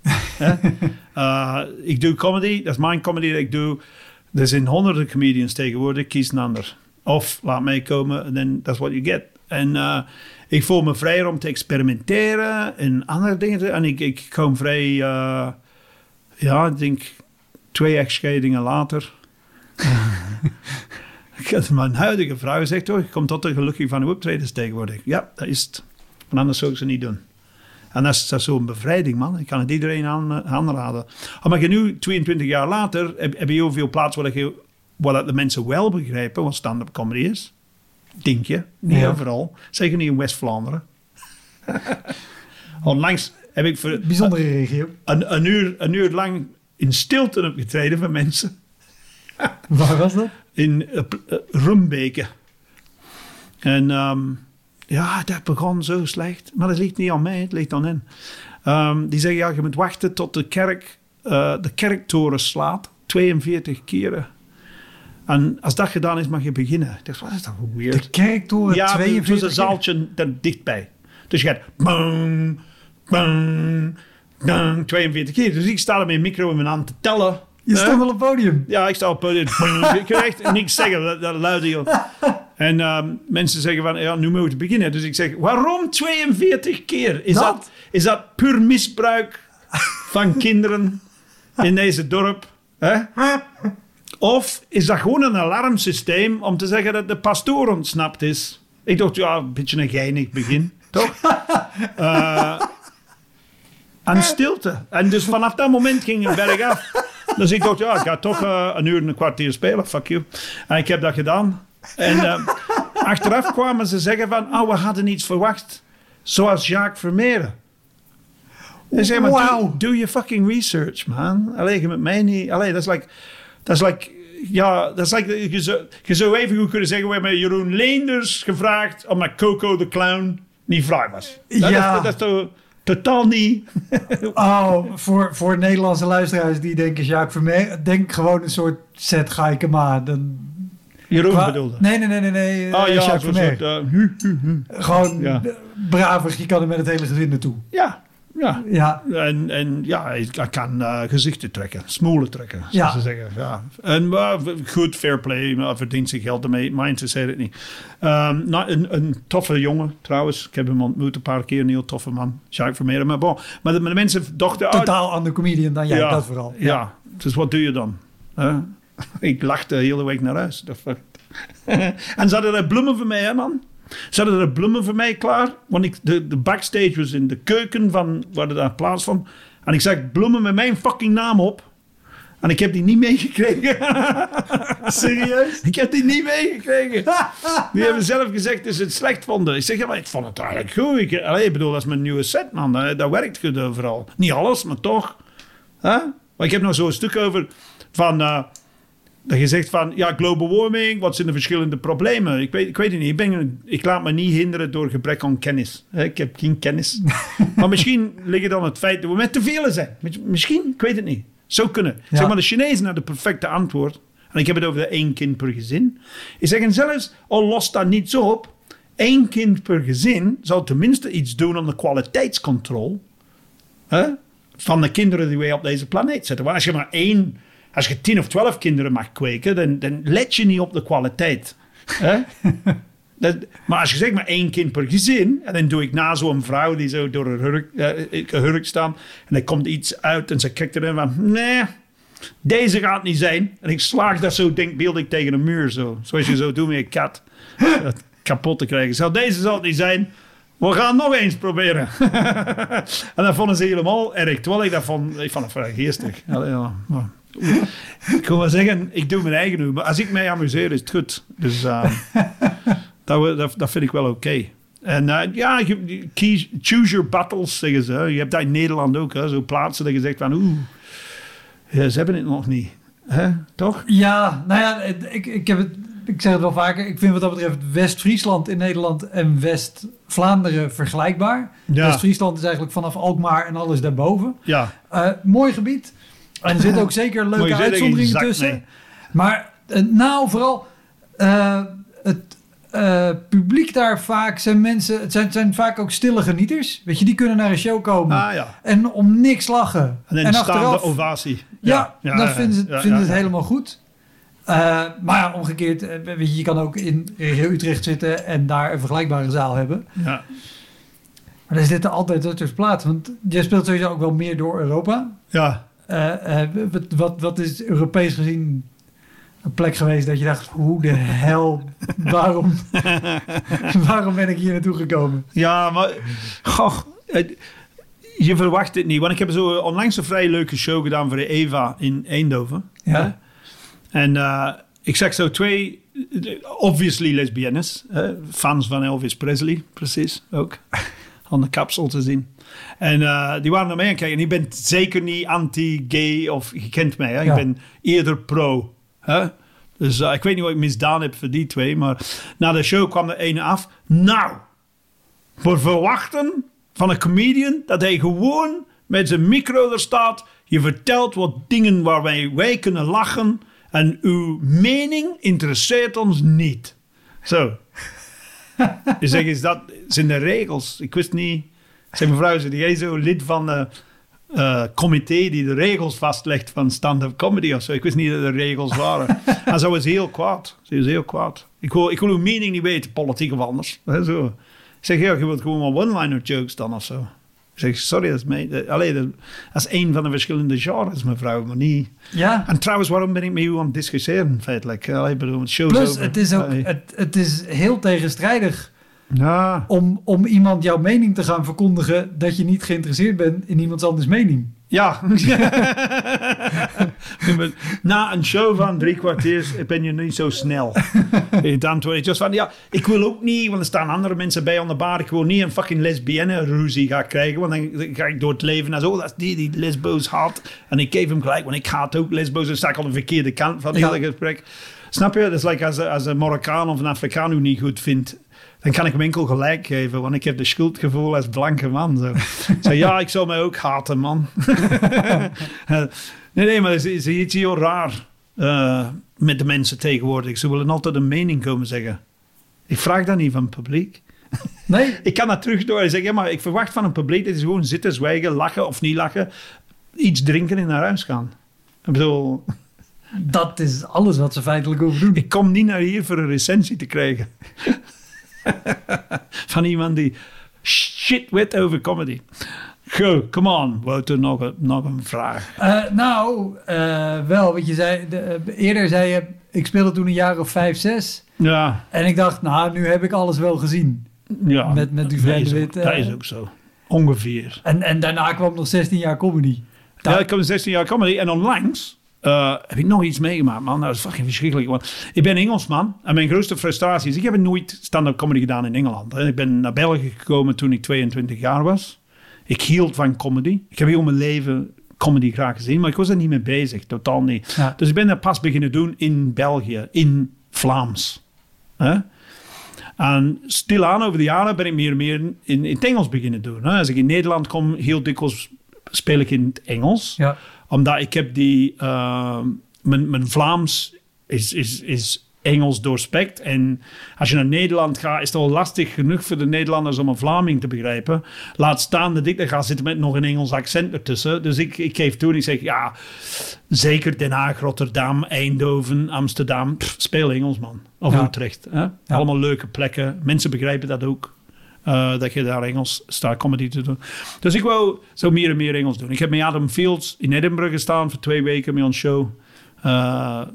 Eh, ik doe comedy, dat is mijn comedy dat ik doe. Er zijn honderden comedians tegenwoordig, kies een ander. Of laat mij komen en then that's what you get. En eh, ik voel me vrijer om te experimenteren en andere dingen. te- En ik, ik kom vrij, eh, ja, ik denk twee echtscheidingen later. (laughs) ik had mijn huidige vrouw gezegd, toch, ik kom tot de gelukkig van uw optredens tegenwoordig. Ja, dat is het. Want anders zou ik ze niet doen. En dat is, dat is zo'n bevrijding, man. Ik kan het iedereen aan, eh, aanraden. Oh, maar je nu, 22 jaar later, heb, heb je heel veel plaatsen waar, je, waar dat de mensen wel begrijpen wat stand-up comedy is. Denk je. Niet Ja. overal. Zeker niet in West-Vlaanderen. (laughs) Onlangs heb ik voor Bijzondere regio. een, een, uur, een uur lang in stilte opgetreden van mensen. Waar was dat? in uh, uh, Rumbeke. En ehm, ja, dat begon zo slecht. Maar dat ligt niet aan mij, het ligt aan hen. Ehm, die zeggen, ja, je moet wachten tot de kerk eh, de kerktoren slaat. 42 keren. En als dat gedaan is, mag je beginnen. Ik dacht, wat is dat voor weird? De kerktoren ja, 42 het was een zaaltje daar dichtbij. Dus je gaat bang, bang, bang, 42 keer. Dus ik sta er met een micro in mijn hand te tellen. Je stond wel op het podium. Ja, ik sta op het podium. (laughs) ik kan echt niks zeggen, dat, dat luidde joh. En ehm, mensen zeggen van, ja, nu moeten we beginnen. Dus ik zeg, waarom 42 keer? Is Dat? dat, is dat puur misbruik van kinderen in deze dorp? Hè? Of is dat gewoon een alarmsysteem om te zeggen dat de pastoor ontsnapt is? Ik dacht, ja, een beetje een geinig begin, toch? (laughs) Eh, aan stilte. En dus vanaf dat moment ging het berg af. Dus ik dacht, ja, ik ga toch eh, een uur en een kwartier spelen, fuck you. En ik heb dat gedaan. En eh, achteraf kwamen ze zeggen van, oh, we hadden iets verwacht. Zoals Jacques Vermeeren. En zeg maar, Wauw. do, do your fucking research, man. Allee, je met mij niet... Allee, dat is like... Dat is like... Ja, dat is like... Je zou, je zou even goed kunnen zeggen, we hebben Jeroen Leenders gevraagd omdat Coco de Clown niet vrij was. Dat, Ja. is, dat is toch totaal niet... (laughs) Oh, voor, voor Nederlandse luisteraars die denken Jacques Vermeer, denk gewoon een soort Zet Gaikema. Dan, Jeroen qua- bedoelde. Nee, nee, nee, nee, nee. Oh ja, Jacques Vermeer. soort... eh, hu, hu, hu. Gewoon Ja. bravig, je kan er met het hele gezin naartoe. Ja, ja. Ja, En, en ja, hij kan eh, gezichten trekken, smoelen trekken, Ja. ze zeggen. Ja. En maar, goed, fair play, maar verdient zich geld ermee. Mij interesseert het niet. Ehm, nou, een, een toffe jongen, trouwens. Ik heb hem ontmoet een paar keer, een heel toffe man. Jacques Vermeer. Maar, bon, maar, de, maar de mensen dachten... totaal ander comedian dan jij, dat vooral. Ja. dus wat doe je dan? Hè? Ik lachte de hele week naar huis. (laughs) En ze hadden er bloemen voor mij, hè, man. Ze hadden er bloemen voor mij klaar. Want ik, de, de backstage was in de keuken van waar er daar plaats vond. En ik zag bloemen met mijn fucking naam op. En ik heb die niet meegekregen. (laughs) Serieus? ik heb die niet meegekregen. (laughs) Die hebben zelf gezegd dat ze het slecht vonden. Ik zeg, ja, maar ik vond het eigenlijk goed. Ik, allee, bedoel, dat is mijn nieuwe set, man. Dat, dat werkt goed overal. Niet alles, maar toch. Hè? Maar ik heb nog zo'n stuk over van... eh, dat je zegt van, ja, global warming, wat zijn de verschillende problemen? Ik weet, ik weet het niet. Ik, ben, ik laat me niet hinderen door gebrek aan kennis. Ik heb geen kennis. (laughs) maar misschien ligt het aan het feit dat we met te velen zijn. Mis- Misschien, ik weet het niet. Zou kunnen. Ja. Zeg maar, de Chinezen hadden het perfecte antwoord. En ik heb het over de één kind per gezin. Die zeggen zelfs, al lost dat niets op, één kind per gezin zal tenminste iets doen aan de kwaliteitscontrole hè, van de kinderen die wij op deze planeet zetten. Want als je maar één, als je tien of twaalf kinderen mag kweken, dan, dan let je niet op de kwaliteit. Hè? (laughs) Dat, maar als je zegt maar één kind per gezin, en dan doe ik na zo'n vrouw die zo door een hurk, eh, gehurkt staat, en er komt iets uit en ze kijkt erin van, nee, deze gaat niet zijn. En ik slaag dat zo denkbeeldig tegen een muur, zo. zoals je zo doet met een kat, dat kapot te krijgen. Zo, deze zal het niet zijn. We gaan nog eens proberen. (laughs) en dat vonden ze helemaal erg. Terwijl ik dat vond, ik vond het vrij geestig. Allee, ja, maar- ik wil wel zeggen, ik doe mijn eigen nu. Maar als ik mij amuseer, is het goed. Dus eh, (laughs) dat, we- dat, dat vind ik wel oké. En eh, ja, kies- choose your battles, zeggen ze. Je hebt dat in Nederland ook. Hè, zo plaatsen dat je zegt van, oeh, ja, ze hebben het nog niet. Hè? Toch? Ja, nou ja, ik, heb het, ik zeg het wel vaker. Ik vind wat dat betreft West-Friesland in Nederland en West-Vlaanderen vergelijkbaar. Ja. West-Friesland is eigenlijk vanaf Alkmaar en alles daarboven. Ja. Eh, mooi gebied. En er zitten ook zeker leuke uitzonderingen tussen. Maar eh, nou, vooral eh, het eh, publiek daar vaak zijn mensen... Het zijn, zijn vaak ook stille genieters. Weet je, die kunnen naar een show komen. Ah ja. En om niks lachen. En dan staande ovatie. Ja, dan vinden ze, ja, vinden ja, het ja. helemaal goed. Maar ja, omgekeerd, weet je, je kan ook in regio Utrecht zitten en daar een vergelijkbare zaal hebben. Ja. Maar dit er altijd dat soort plaatsen. Want je speelt sowieso ook wel meer door Europa. Ja. Eh, eh, wat, wat, is Europees gezien een plek geweest dat je dacht, hoe de hel, waarom, (laughs) waarom ben ik hier naartoe gekomen? Ja, maar... Goh, je verwacht het niet. Want ik heb zo onlangs een vrij leuke show gedaan voor de EVA in Eindhoven. Ja, En eh, ik zag zo twee, obviously lesbiennes, hè, fans van Elvis Presley, precies, ook. (laughs) Aan de kapsel te zien. En eh, die waren naar mij aan het kijken. En ik ben zeker niet anti-gay of je kent mij. Hè? Ja. Ik ben eerder pro. Hè? Dus eh, ik weet niet wat ik misdaan heb voor die twee. Maar na de show kwam er ene af. Nou, we verwachten van een comedian dat hij gewoon met zijn micro er staat. Je vertelt wat dingen waarbij wij kunnen lachen. En uw mening interesseert ons niet. Zo. (laughs) Ik zeg, is dat zijn de regels? Ik wist niet. Zeg, mevrouw, zit jij zo lid van de eh, comité die de regels vastlegt van stand-up comedy of zo? Ik wist niet dat er regels waren. en ze was heel kwaad. Ze was heel kwaad. Ik wil, ik wil uw mening niet weten, politiek of anders. Hè, zo. Ik zeg, ja, je wilt gewoon maar one-liner jokes dan of zo. Ik zeg, sorry, dat is, dat, allee, dat, is één van de verschillende genres, mevrouw, maar niet... ja. En trouwens, waarom ben ik met u aan het discussiëren, feitelijk? Allee, bedoel, het Plus, over. het is ook het is heel tegenstrijdig Ja, om, om iemand jouw mening te gaan verkondigen dat je niet geïnteresseerd bent in iemands anders mening. Ja. (laughs) Na een show van drie kwartier ben je niet zo snel. (laughs) Antwoord is just van, ja, ik wil ook niet, want er staan andere mensen bij aan de bar. Ik wil niet een fucking lesbienne ruzie gaan krijgen, want dan ga ik door het leven en zo, dat is die die lesbo's haat. En ik geef hem gelijk, want ik haat ook lesbo's. Dan sta ik aan de verkeerde kant van het Ja. hele gesprek. Snap je? Dat is like als, als een Marokkaan of een Afrikaan u niet goed vindt. Dan kan ik hem enkel gelijk geven, want ik heb de schuldgevoel als blanke man. Zo. Zeg, ja, ik zal mij ook haten, man. (laughs) nee, nee, maar het is, iets heel raar eh, met de mensen tegenwoordig. Ze willen altijd een mening komen zeggen. Ik vraag dat niet van het publiek. (laughs) Nee, Ik kan dat terug door en zeggen, maar ik verwacht van een publiek dat ze gewoon zitten, zwijgen, lachen of niet lachen. Iets drinken en naar huis gaan. Ik bedoel, dat is alles wat ze feitelijk hoeven doen. ik kom niet naar hier voor een recensie te krijgen. (laughs) van iemand die shit weet over comedy. Go, come on. Wouter, nog een, nog een vraag. Eh, nou, eh, wel, wat je zei, de, eh, eerder zei je, ik speelde toen een jaar of vijf, zes. Ja, En ik dacht, nou, nu heb ik alles wel gezien. ja. Met- met die dat Vrede is ook- Wit, eh. Dat is ook zo. Ongeveer. En, en daarna kwam nog 16 jaar comedy. Daar- Ja, ik kom 16 jaar comedy en onlangs eh, heb ik nog iets meegemaakt, man. Dat is fucking verschrikkelijk. Want ik ben Engelsman en mijn grootste frustratie is... Ik heb nooit stand-up comedy gedaan in Engeland. hè. Ik ben naar België gekomen toen ik 22 jaar was. Ik hield van comedy. Ik heb heel mijn leven comedy graag gezien, maar ik was er niet mee bezig. Totaal niet. Ja. Dus ik ben dat pas beginnen doen in België, in Vlaams. Hè? En stilaan over de jaren ben ik meer en meer in, in het Engels beginnen doen. Hè? Als ik in Nederland kom, heel dikwijls speel ik in het Engels Ja. Omdat ik heb die... eh, mijn, mijn Vlaams is, is, is Engels doorspekt. En als je naar Nederland gaat, is het al lastig genoeg voor de Nederlanders om een Vlaming te begrijpen. Laat staan dat ik daar ga zitten met nog een Engels accent ertussen. Dus ik, ik geef toe en ik zeg, ja, zeker Den Haag, Rotterdam, Eindhoven, Amsterdam. Pff, speel Engels, man. Of Ja. Utrecht. Hè? Allemaal leuke plekken. Mensen begrijpen dat ook. Eh, dat je daar Engels staat comedy te doen. Dus ik wou zo meer en meer Engels doen. Ik heb met Adam Fields in Edinburgh gestaan voor twee weken met ons show.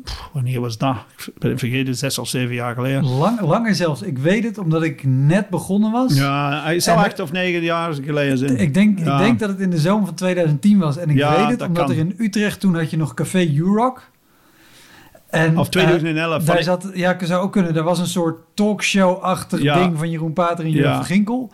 Pff, wanneer was dat? Ik ben het vergeten, zes of zeven jaar geleden. Lang, langer zelfs. Ik weet het omdat ik net begonnen was. Ja, hij En- acht of negen jaar geleden zijn. Ik denk, Ja. ik denk dat het in de zomer van 2010 was. En ik Ja, weet het dat omdat kan. er in Utrecht toen had je nog Café U-Rock. En, Of 2011. eh, daar zat, ja, zou ook kunnen. Er was een soort talkshow-achtig Ja. ding van Jeroen Pater en Jeroen Ja. Ginkel.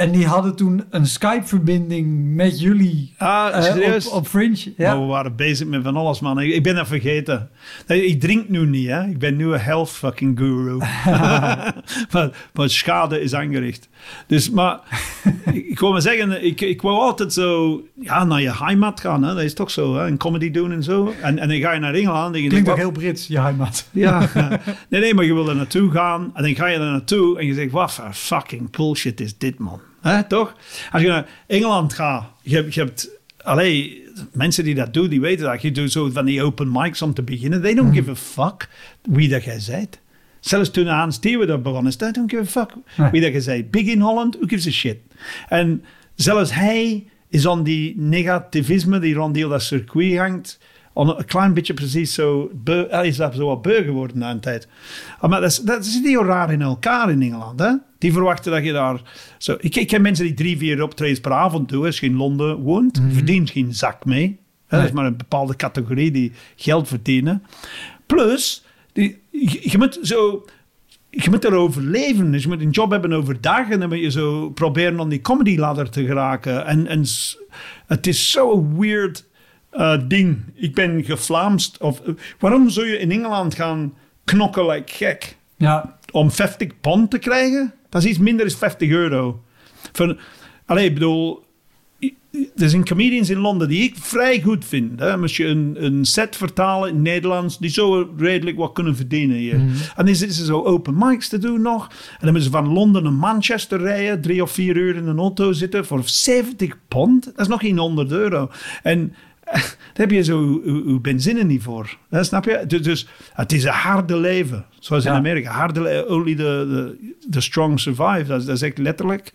En die hadden toen een Skype-verbinding met jullie ah, serieus? op, op Fringe. Ja. Maar we waren bezig met van alles, man. Ik, ik ben dat vergeten. Nee, Ik drink nu niet, hè. Ik ben nu een health fucking guru. (laughs) (laughs) maar, maar schade is aangericht. Dus, maar ik, ik wil maar zeggen, ik, ik wou altijd zo ja, naar je heimat gaan. Hè. Dat is toch zo, hè. Een comedy doen en zo. En, en dan ga je naar Engeland en Klinkt ook denkt, heel Brits, je heimat. ja. nee, nee, maar je wil er naartoe gaan. En dan ga je er naartoe en je zegt, wat voor fucking bullshit is dit, man. Hè, toch? Als je naar Engeland gaat, je hebt, je hebt allee, mensen die dat doen, die weten dat. Je doet zo van die open mics om te beginnen. They don't give a fuck wie dat jij bent. Zelfs toen Hans Steeuwen dat begon is, they don't give a fuck Nee. wie dat je bent. Big in Holland, who gives a shit? En zelfs hij is aan die negativisme die rond heel dat circuit hangt, een klein beetje precies zo, hij is dat zo wat beu geworden na een tijd. Ah, Maar dat, is, dat zit heel raar in elkaar in Engeland. Hè? Die verwachten dat je daar... Zo, ik, ik ken mensen die drie, vier optredens per avond doen. Als je in Londen woont, verdient geen zak mee. Hè? Dat is maar een bepaalde categorie die geld verdienen. Plus, die, je, je moet zo... Je moet erover leven. Dus je moet een job hebben overdag. En dan moet je zo proberen om die comedy ladder te geraken. En, en het is zo'n weird eh, ding. Ik ben geflaamst. Of, waarom zou je in Engeland gaan knokken like gek? Ja, om 50 pond te krijgen, dat is iets minder dan 50 euro. Van, allee, ik bedoel, er zijn comedians in Londen die ik vrij goed vind. Hè? Als je een, een set vertalen in Nederlands, die zo redelijk wat kunnen verdienen hier. En dan zitten ze zo open mics te doen nog. En dan moeten ze van Londen naar Manchester rijden, drie of vier uur in een auto zitten voor 70 pond. Dat is nog geen 100 euro. En daar heb je zo uw, uw- uw benzine niet voor. Hè, snap je? Dus, dus het is een harde leven. Zoals in Ja. Amerika. Harde only the, the, the strong survive. Dat dat is echt letterlijk.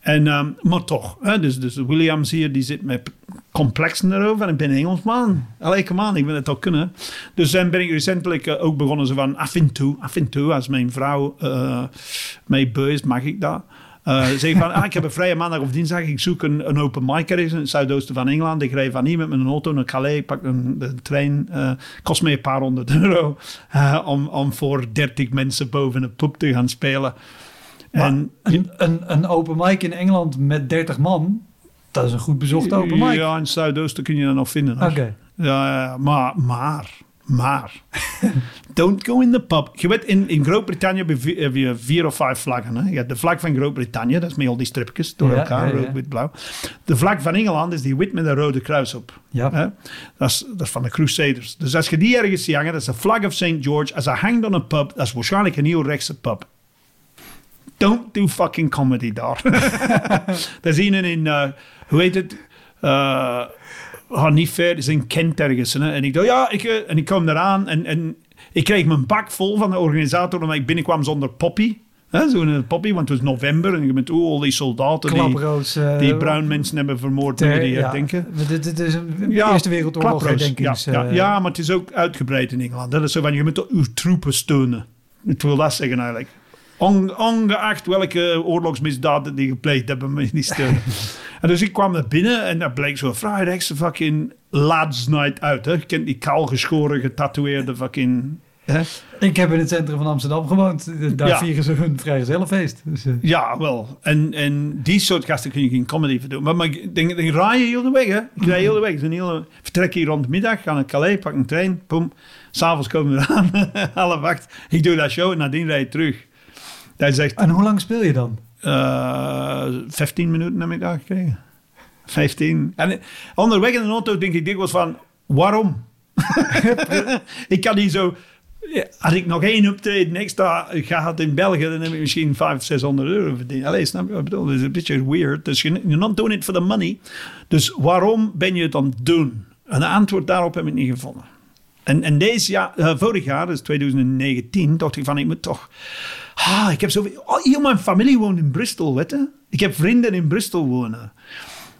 En, ehm, maar toch. Hè, dus, dus Williams hier, die zit met complexen erover. En ik ben Engelsman. Allee, come on, ik wil het ook kunnen. Dus dan ben ik recentelijk eh, ook begonnen zo van... Af en toe, af en toe, als mijn vrouw eh mij beu is, mag ik dat. Eh zeg ik van, ah, ik heb een vrije maandag of dinsdag. Ik zoek een, een open mic ergens in het zuidoosten van Engeland. Ik rijd van hier met mijn auto naar Calais. pak een, de trein. eh kost mij een paar honderd euro. eh, om, om voor dertig mensen boven een pub te gaan spelen. En, een, een, een open mic in Engeland met 30 man, dat is een goed bezochte open mic. Ja, in het zuidoosten kun je dat nog vinden. Oké. Ja, maar, maar, maar. (laughs) Don't go in the pub. Je weet, in, in Groot-Brittannië heb je vier of vijf vlaggen. Hè? Je hebt de vlag van Groot-Brittannië, dat is met al die stripjes door Ja, elkaar, ja, ja. rood, wit, blauw. De vlag van Engeland is die wit met een rode kruis op. Ja. Hè? Dat, is, dat is van de Crusaders. Dus als je die ergens ziet hangen, dat is de flag of St. George. Als dat hangt aan een pub, dat is waarschijnlijk een heel rechtse pub. Don't do fucking comedy daar. (laughs) dat een in, eh, hoe heet het? Eh, oh, niet ver, is in Kent ergens. Hè? En ik dacht, ja, ik, eh, en ik kwam eraan en, en ik kreeg mijn bak vol van de organisator omdat ik binnenkwam zonder poppy. Hè, Zo'n poppy, want het was november en je bent oh, al die soldaten die, Klaproos. eh, die bruin mensen hebben vermoord ter- die ja. herdenken. Dit, is een Ja, Eerste Wereldoorlog herdenkings... Ja, ja, eh, ja, maar het is ook uitgebreid in Engeland. Dat is zo van, je moet uw troepen steunen. Ik wil dat zeggen eigenlijk. On- ongeacht welke oorlogsmisdaden die gepleegd hebben, je die steunen. (laughs) en dus ik kwam naar binnen en dat bleek zo'n vrijrechtse fucking lads night uit. Hè? Je kent die kaalgeschoren, getatoeëerde fucking... Hè? Ik heb in het centrum van Amsterdam gewoond. Daar Ja. vieren ze hun vrijgezellenfeest. Dus, eh, Ja, wel. En, en die soort gasten kun je geen comedy voor doen. Maar, maar ik denk, denk rij je heel de weg, hè. Ik rij heel de weg. Zo'n hele, vertrek hier rond middag, ga naar Calais, pak een trein, boom. S'avonds komen we eraan, (laughs) half acht. Ik doe dat show en nadien rijd je terug. En hoe lang speel je dan? eh 15 minuten heb ik daar gekregen. 15. En eh, onderweg in de auto denk ik dikwijls van, waarom? (laughs) ik kan niet zo... ja, Als ik nog één optreden extra gehad in België, dan heb ik misschien 500, 600 euro verdiend. Allee, snap je wat ik bedoel? Dat is een beetje weird. Dus je- you're not doing it for the money. Dus waarom ben je het aan het doen? Een antwoord daarop heb ik niet gevonden. En, en deze jaar, eh, vorig jaar, dus 2019, dacht ik van, ik moet toch... Ah, ik heb zoveel... Oh, heel mijn familie woont in Bristol, weet je? Ik heb vrienden in Bristol wonen.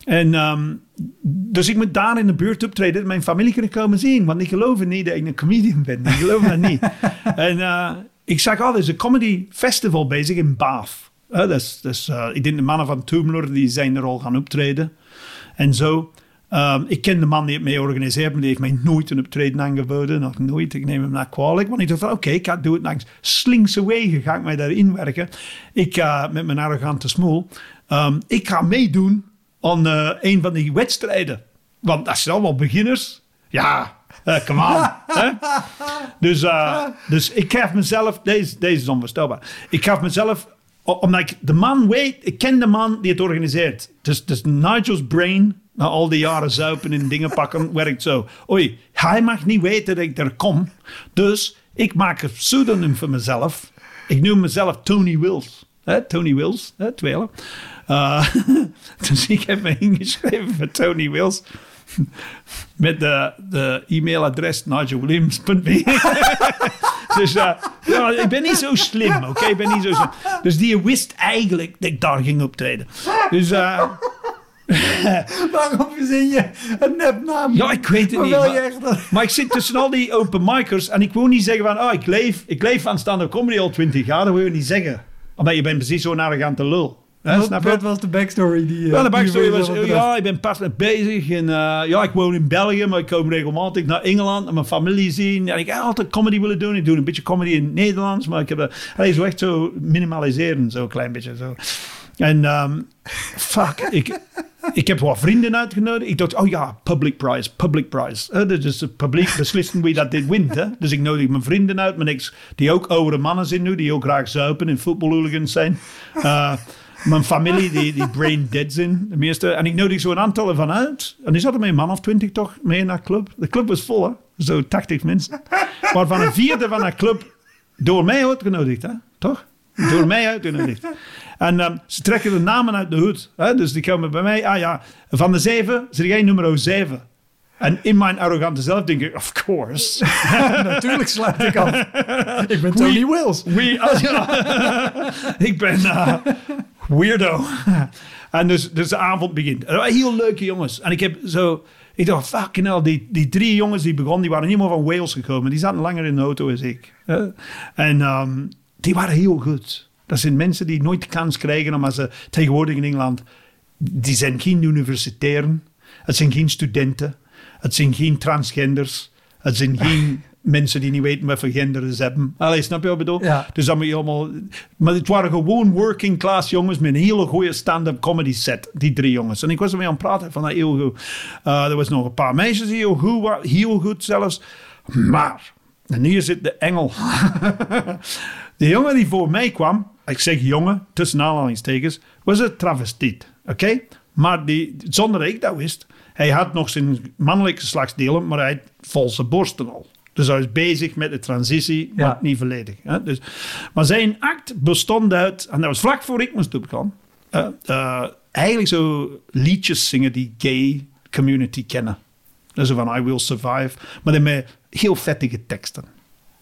En ehm, dus ik moet daar in de buurt optreden. Mijn familie kunnen komen zien. Want die geloven niet dat ik een comedian ben. Die geloven dat niet. (laughs) En eh, ik zag, oh, er is een comedy festival bezig in Bath. Is, dat is, eh, ik denk de mannen van Tumblr, die zijn er al gaan optreden. En zo. Ehm, ik ken de man die het mee organiseert, maar die heeft mij nooit een optreden aangeboden. Nog nooit. Ik neem hem naar kwalijk. Want ik dacht van, oké, ik ga doe het langs slinkse wegen. Ga ik mij daarin werken. Ik ga met mijn arrogante smoel. ehm, ik ga meedoen aan eh, een van die wedstrijden. Want dat zijn allemaal beginners. Ja, eh, come on. (laughs) hè? Dus, eh, dus ik geef mezelf... Deze, deze is onvoorstelbaar. Ik geef mezelf... Omdat ik de man weet... Ik ken de man die het organiseert. Dus, dus Nigel's brain... Na al die jaren zuipen en dingen pakken... werkt zo. Oei, hij mag niet weten dat ik er kom. Dus ik maak een pseudoniem voor mezelf. Ik noem mezelf Tony Wills. hè, Tony Wills, hè. Uh, (laughs) dus ik heb me ingeschreven voor Tony Wills. (laughs) Met de, de e-mailadres nigelwilliams.be. (laughs) dus uh, ik ben niet zo slim, oké? Ik ben niet zo. Dus die wist eigenlijk dat ik daar ging optreden. Dus... Uh, (laughs) Waarom verzin je een nepnaam? Ja, ik weet het Maar niet. Maar, echt- maar ik zit tussen al die open micers en ik wil niet zeggen van, oh, ik leef, ik leef van stand-up comedy al twintig jaar. Dat wil je niet zeggen. Omdat je bent precies zo'n arrogante lul. Hè, Wat, wat was de backstory die... Wel, de backstory was, ja, ik ben pas net bezig. En eh, ja, ik woon in België, maar ik kom regelmatig naar Engeland en mijn familie zien. En ik heb altijd comedy willen doen. Ik doe een beetje comedy in het Nederlands, maar ik heb allee, zo echt zo minimaliseren, zo een klein beetje zo. En ehm, fuck, ik, ik heb wat vrienden uitgenodigd. Ik dacht, oh ja, public prize, public prize. Uh, dus het publiek beslissen wie dat dit wint. Hè? Dus ik nodig mijn vrienden uit, mijn ex, die ook oudere mannen zijn nu, die ook graag zuipen en voetbalhooligans zijn. Uh, mijn familie, die, die brain dead zijn, de meeste. En ik nodig zo'n aantal ervan uit. En die zaten met een man of twintig toch mee naar de club. De club was vol. Zo 80 mensen. Waarvan een vierde van de club door mij uitgenodigd, hè. Toch? Door mij uitgenodigd. En ehm, ze trekken de namen uit de hoed. Hè? Dus die komen bij mij. Ah ja, van de zeven zit jij nummer zeven. En in mijn arrogante zelf denk ik, of course. (laughs) Natuurlijk sluit ik af. ik ben Tony Wills. We, ah, (laughs) ja. ik ben eh, weirdo. en dus, dus de avond begint. En Heel leuke jongens. En ik heb zo... Ik dacht, fucking hell, die, die drie jongens die begonnen, die waren niet meer van Wales gekomen. Die zaten langer in de auto als ik. En ehm, die waren heel goed. Dat zijn mensen die nooit de kans krijgen, omdat ze tegenwoordig in Engeland... Die zijn geen universitairen. Het zijn geen studenten. Het zijn geen transgenders. Het zijn geen (laughs) mensen die niet weten wat voor gender ze hebben. Allee, snap je wat ik bedoel? Ja. Dus dan moet je allemaal... Maar het waren gewoon working class jongens met een hele goede stand-up comedy set. Die drie jongens. En ik was ermee aan het praten van dat heel goed. Uh, er was nog een paar meisjes die heel goed waren. Heel goed zelfs. Maar... En hier zit de engel. (laughs) de jongen die voor mij kwam... Ik zeg jongen, tussen aanhalingstekens... Was een travestiet. Oké? Maar die, zonder dat ik dat wist... Hij had nog zijn mannelijke geslachtsdelen... Maar hij had valse borsten al. Dus hij is bezig met de transitie, maar Ja. niet volledig. Hè? Dus, maar zijn act bestond uit, en dat was vlak voor ik moest opgaan, eh, eh, eigenlijk zo liedjes zingen die gay community kennen. Dus van I Will Survive, maar dan met heel vettige teksten.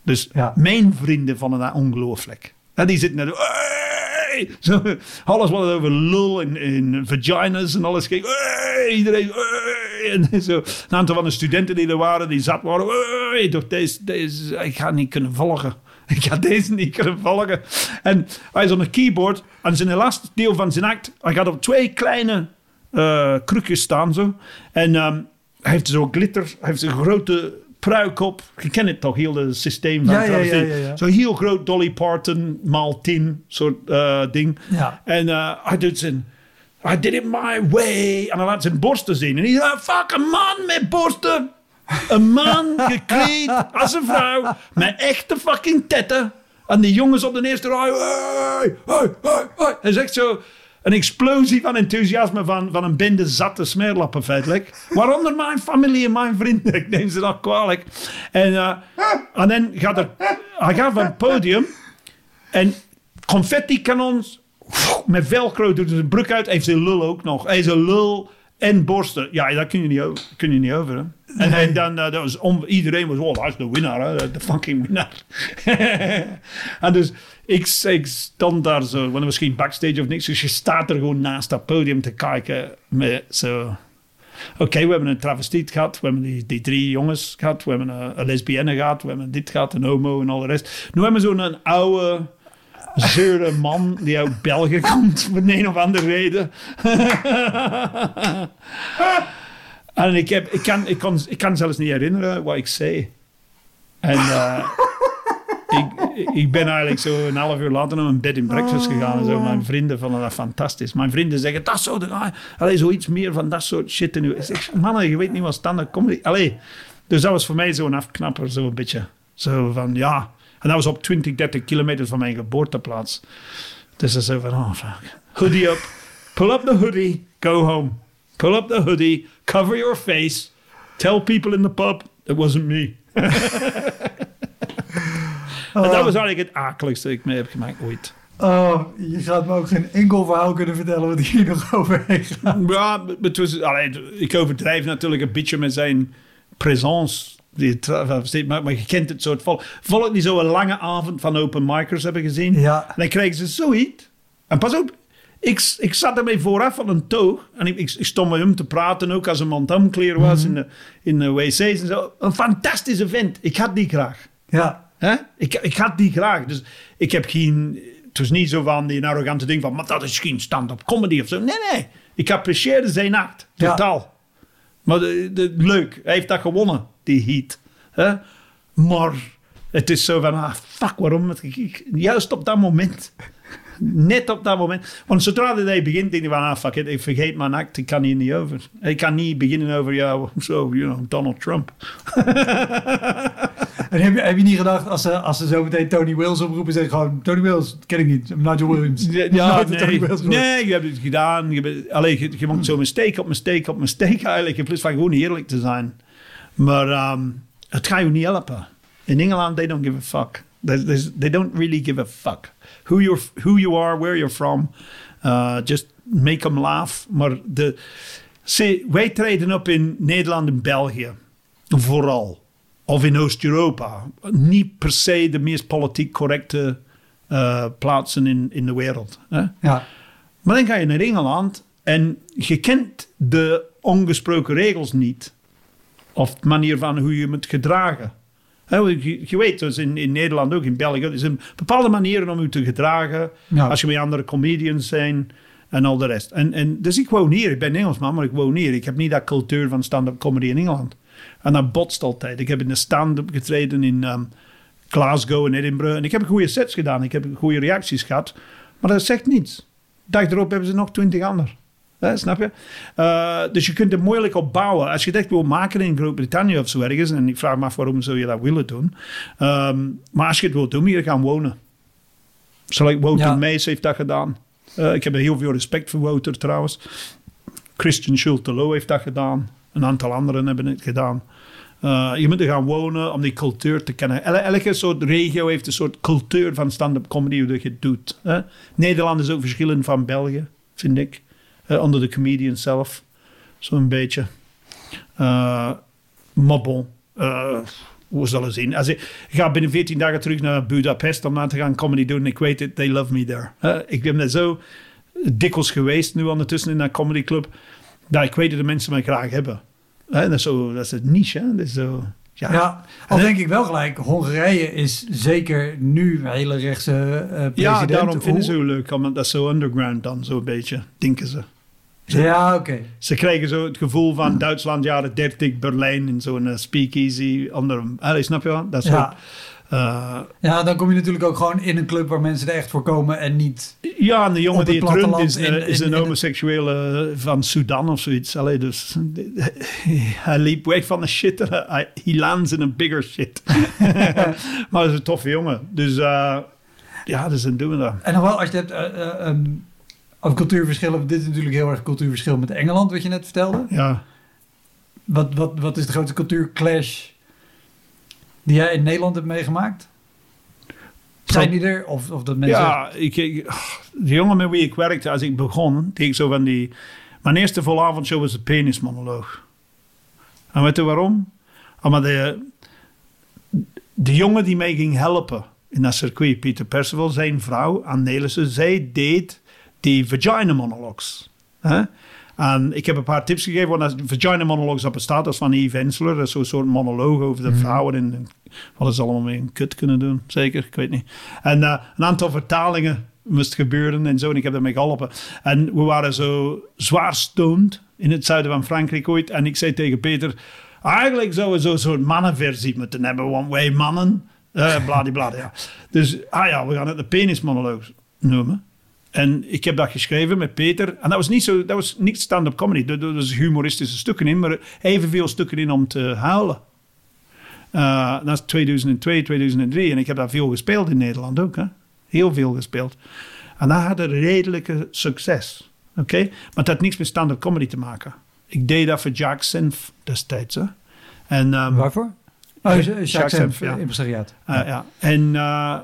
Dus Ja. mijn vrienden vonden dat ongelooflijk. Die zitten naar! Zo, alles wat over lul en, en vaginas en alles ging. Iedereen. En zo. Een aantal van de studenten die er waren, die zat waren. Deze, deze, ik ga niet kunnen volgen. Ik ga deze niet kunnen volgen. En hij is op een keyboard. En zijn laatste deel van zijn act. Hij gaat op twee kleine eh krukjes staan zo. En ehm, hij heeft zo glitter. Hij heeft een grote pruik op. Je kent het toch, heel het systeem van Ja, ja, travestie. ja, ja, ja. Zo'n heel groot Dolly Parton maal 10 soort eh, ding. En eh, hij doet zijn... I did it my way. En hij laat zijn borsten zien. En hij zegt, fuck, een man met borsten. Een man (laughs) gekleed als een vrouw. Met echte fucking tetten. En die jongens op de eerste rij. Hey, hey, hey, hey. Hij zegt zo... Een explosie van enthousiasme van, van een bende zatte smeerlappen feitelijk. Waaronder mijn familie en mijn vrienden. (laughs) Ik neem ze dat kwalijk. En, eh, en dan gaat er... Hij gaat van het podium. En confetti kanons met velcro doet zijn broek uit. Heeft zijn lul ook nog. Hij is een lul en borsten. Ja, dat kun je niet over. Kun je niet over hè? En, en dan, eh, dat was om, iedereen was, oh, dat is de winnaar, hè? de fucking winnaar. (laughs) en dus ik, ik stond daar zo, want geen backstage of niks, dus je staat er gewoon naast dat podium te kijken met zo... Oké, we hebben een travestiet gehad, we hebben die, die drie jongens gehad, we hebben een, een lesbienne gehad, we hebben dit gehad, een homo en al de rest. Nu hebben we zo'n een oude, zeure man die uit België komt, voor een of andere reden. en ik, heb, ik, kan, ik, kan, ik kan zelfs niet herinneren wat ik zei. En eh, ik, ik ben eigenlijk zo een half uur later naar mijn bed in breakfast gegaan. En zo. Mijn vrienden vonden dat fantastisch. Mijn vrienden zeggen, dat zo. Allee, zoiets meer van dat soort shit. En nu, ik zeg, mannen, je weet niet wat stand-up comedy... Allee. Dus dat was voor mij zo'n afknapper, zo een beetje. Zo van, ja... En dat was op 20, 30 kilometer van mijn geboorteplaats. Dus is zo van, oh fuck. Hoodie up. Pull up the hoodie. Go home. Pull up the hoodie. Cover your face. Tell people in the pub, it wasn't me. (laughs) En dat was eigenlijk het akeligste dat ik mee heb gemaakt ooit. Oh, je gaat me ook geen enkel verhaal kunnen vertellen wat hier nog overheen gaat. Ja, het was, allee, ik overdrijf natuurlijk een beetje met zijn presence. Die tra- Maar, maar je kent het soort vol. Volk die zo'n lange avond van open micers hebben gezien. Ja. En dan krijgen ze zoiets. En pas op, ik, ik zat ermee vooraf van een toog. En ik, ik, ik stond met hem te praten ook als een man aan het omkleren was in, de, in de wc's en zo. Een fantastische vent. Ik had die graag. Ja. Hè? Ik, ik had die graag. Dus ik heb geen... Het was niet zo van die arrogante ding van... Maar dat is geen stand-up comedy of zo. Nee, nee. Ik apprecieerde zijn act. Ja. Maar leuk. Hij heeft dat gewonnen. Die heat. Hè? Maar het is zo van... Ah, fuck, waarom? Juist op dat moment. Net op dat moment. Want zodra hij begint, denk je van... Ah, fuck it. Ik vergeet mijn act. Ik kan hier niet over. Ik kan niet beginnen over... Ja, (laughs) zo, you know, Donald Trump. (laughs) En heb je, heb je niet gedacht, als ze, als ze zo meteen Tony Wills oproepen, zeg gewoon, Tony Wills, ken ik niet. Nigel Williams. Ja, (laughs) nee, nee, je hebt het gedaan. Je, bent, allee, je, je maakt zo mistake op mistake op mistake eigenlijk. In plaats van gewoon eerlijk te zijn. Maar ehm, het gaat je niet helpen. In Engeland, they don't give a fuck. They don't really give a fuck. Who, you're, who you are, where you're from. Uh, just make them laugh. Maar de, zie, wij treden op in Nederland en België. Vooral. Of in Oost-Europa. Niet per se de meest politiek correcte eh, plaatsen in, in de wereld. Hè? Ja. Maar dan ga je naar Engeland en je kent de ongesproken regels niet. Of de manier van hoe je moet gedragen. Je, je weet, dus in, in Nederland ook, in België, er zijn bepaalde manieren om je te gedragen. Ja. Als je met andere comedians zijn en al de rest. En, en, dus ik woon hier, ik ben Engelsman, maar ik woon hier. Ik heb niet dat cultuur van stand-up comedy in Engeland. En dat botst altijd. Ik heb in de stand-up getreden in ehm, Glasgow en Edinburgh. En ik heb goede sets gedaan, ik heb goede reacties gehad. Maar dat zegt niets. Dag erop hebben ze nog twintig anderen. Hè, snap je? Eh, dus je kunt er moeilijk op bouwen. Als je het echt wil maken in Groot-Brittannië of zo ergens, en ik vraag me af waarom zou je dat willen doen. Ehm, maar als je het wilt doen, moet je gaan wonen. Zoals Wouter Ja. Mees heeft dat gedaan. Eh, ik heb er heel veel respect voor Wouter trouwens. Christian Schulte-Lo heeft dat gedaan. Een aantal anderen hebben het gedaan. Eh, je moet er gaan wonen om die cultuur te kennen. El- elke soort regio heeft een soort cultuur van stand-up comedy dat je het doet. Hè? Nederland is ook verschillend van België, vind ik. Eh, onder de comedians zelf. Zo'n beetje. Eh maar bon, eh, we zullen zien. Als ik, ga binnen 14 dagen terug naar Budapest om aan te gaan comedy doen. Ik weet het, they love me there. Ik ben daar zo dikwijls geweest nu ondertussen in dat comedyclub. Dat ik weet dat de mensen mij graag hebben. Dat, is zo, dat is het niche. Hè? Dat is zo, ja. Ja, al denk ik wel gelijk, Hongarije is zeker nu een hele rechtse president. Ja, daarom vinden ze het leuk. Omdat dat is zo underground dan, zo'n beetje, denken ze. Ja, oké. Ze krijgen zo het gevoel van Duitsland jaren 30, Berlijn in zo'n eh, speakeasy. Onder, Allee, snap je wel? Dat is Ja. eh, ja, dan kom je natuurlijk ook gewoon in een club waar mensen er echt voor komen en niet... ja, en de jongen die het runt is, eh, in- is een homoseksuele van Sudan of zoiets. Allee, dus (laughs) hij liep weg van de shit en (laughs) hij he lands in een bigger shit. (laughs) maar dat is een toffe jongen. Dus eh, ja, dus dan doen we dat. En nog wel, als je hebt eh, eh, over cultuurverschillen, dit is natuurlijk heel erg cultuurverschil met Engeland, wat je net vertelde. Ja. Wat, wat, wat is de grootste cultuurclash die jij in Nederland hebt meegemaakt? Zijn die er? Of, of dat mensen... Ja, ik, de jongen met wie ik werkte als ik begon, deed ik zo van die... Mijn eerste volle avondshow was de penismonoloog. En weet je waarom? Omdat de, de jongen die mij ging helpen in dat circuit, Pieter Percival, zijn vrouw, Anne Nelissen, zij deed die vagina monologues. Hè? En ik heb een paar tips gegeven, want als vagina monologues op bestaat, dat is van Yves Ensler. Dat is zo'n soort monoloog over de vrouwen en, en wat ze allemaal mee een kut kunnen doen. Zeker, ik weet niet. En eh, een aantal vertalingen moest gebeuren en zo. En ik heb daarmee geholpen. En we waren zo zwaar stoned in het zuiden van Frankrijk ooit. En ik zei tegen Peter, eigenlijk zouden we zo'n soort mannenversie moeten hebben. Want wij mannen, eh bladibla. Ja. Dus, ah ja, we gaan het de penismonoloog noemen. En ik heb dat geschreven met Peter. En dat was niet, zo, dat was niet stand-up comedy. Er was humoristische stukken in, maar evenveel stukken in om te huilen. Eh, dat is 2002, 2003. En ik heb daar veel gespeeld in Nederland ook. Hè? Heel veel gespeeld. En dat had een redelijke succes. Oké? Maar het had niks met stand-up comedy te maken. Ik deed dat voor Jack Senf destijds. Hè? En, ehm, Waarvoor? Oh, Ja, Jacques Jacques Senf, Senf, ja. impresariaat. Ah, ja. En eh,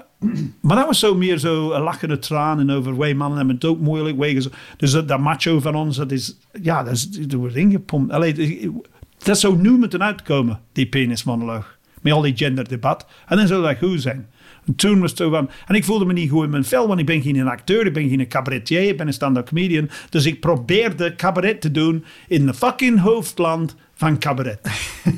maar dat was zo meer zo een lachende traan en over wij mannen hebben het ook moeilijk. Wij dus dat, dat macho van ons, dat is, ja, dat is er wordt ingepompt. Allee, dat zou nu moeten uitkomen, die penismonoloog. Met al die genderdebat. En dan zou dat goed zijn. En toen was het zo van... En ik voelde me niet goed in mijn vel, want ik ben geen acteur, ik ben geen cabaretier, ik ben een stand-up comedian. Dus ik probeerde cabaret te doen in de fucking hoofdland van cabaret.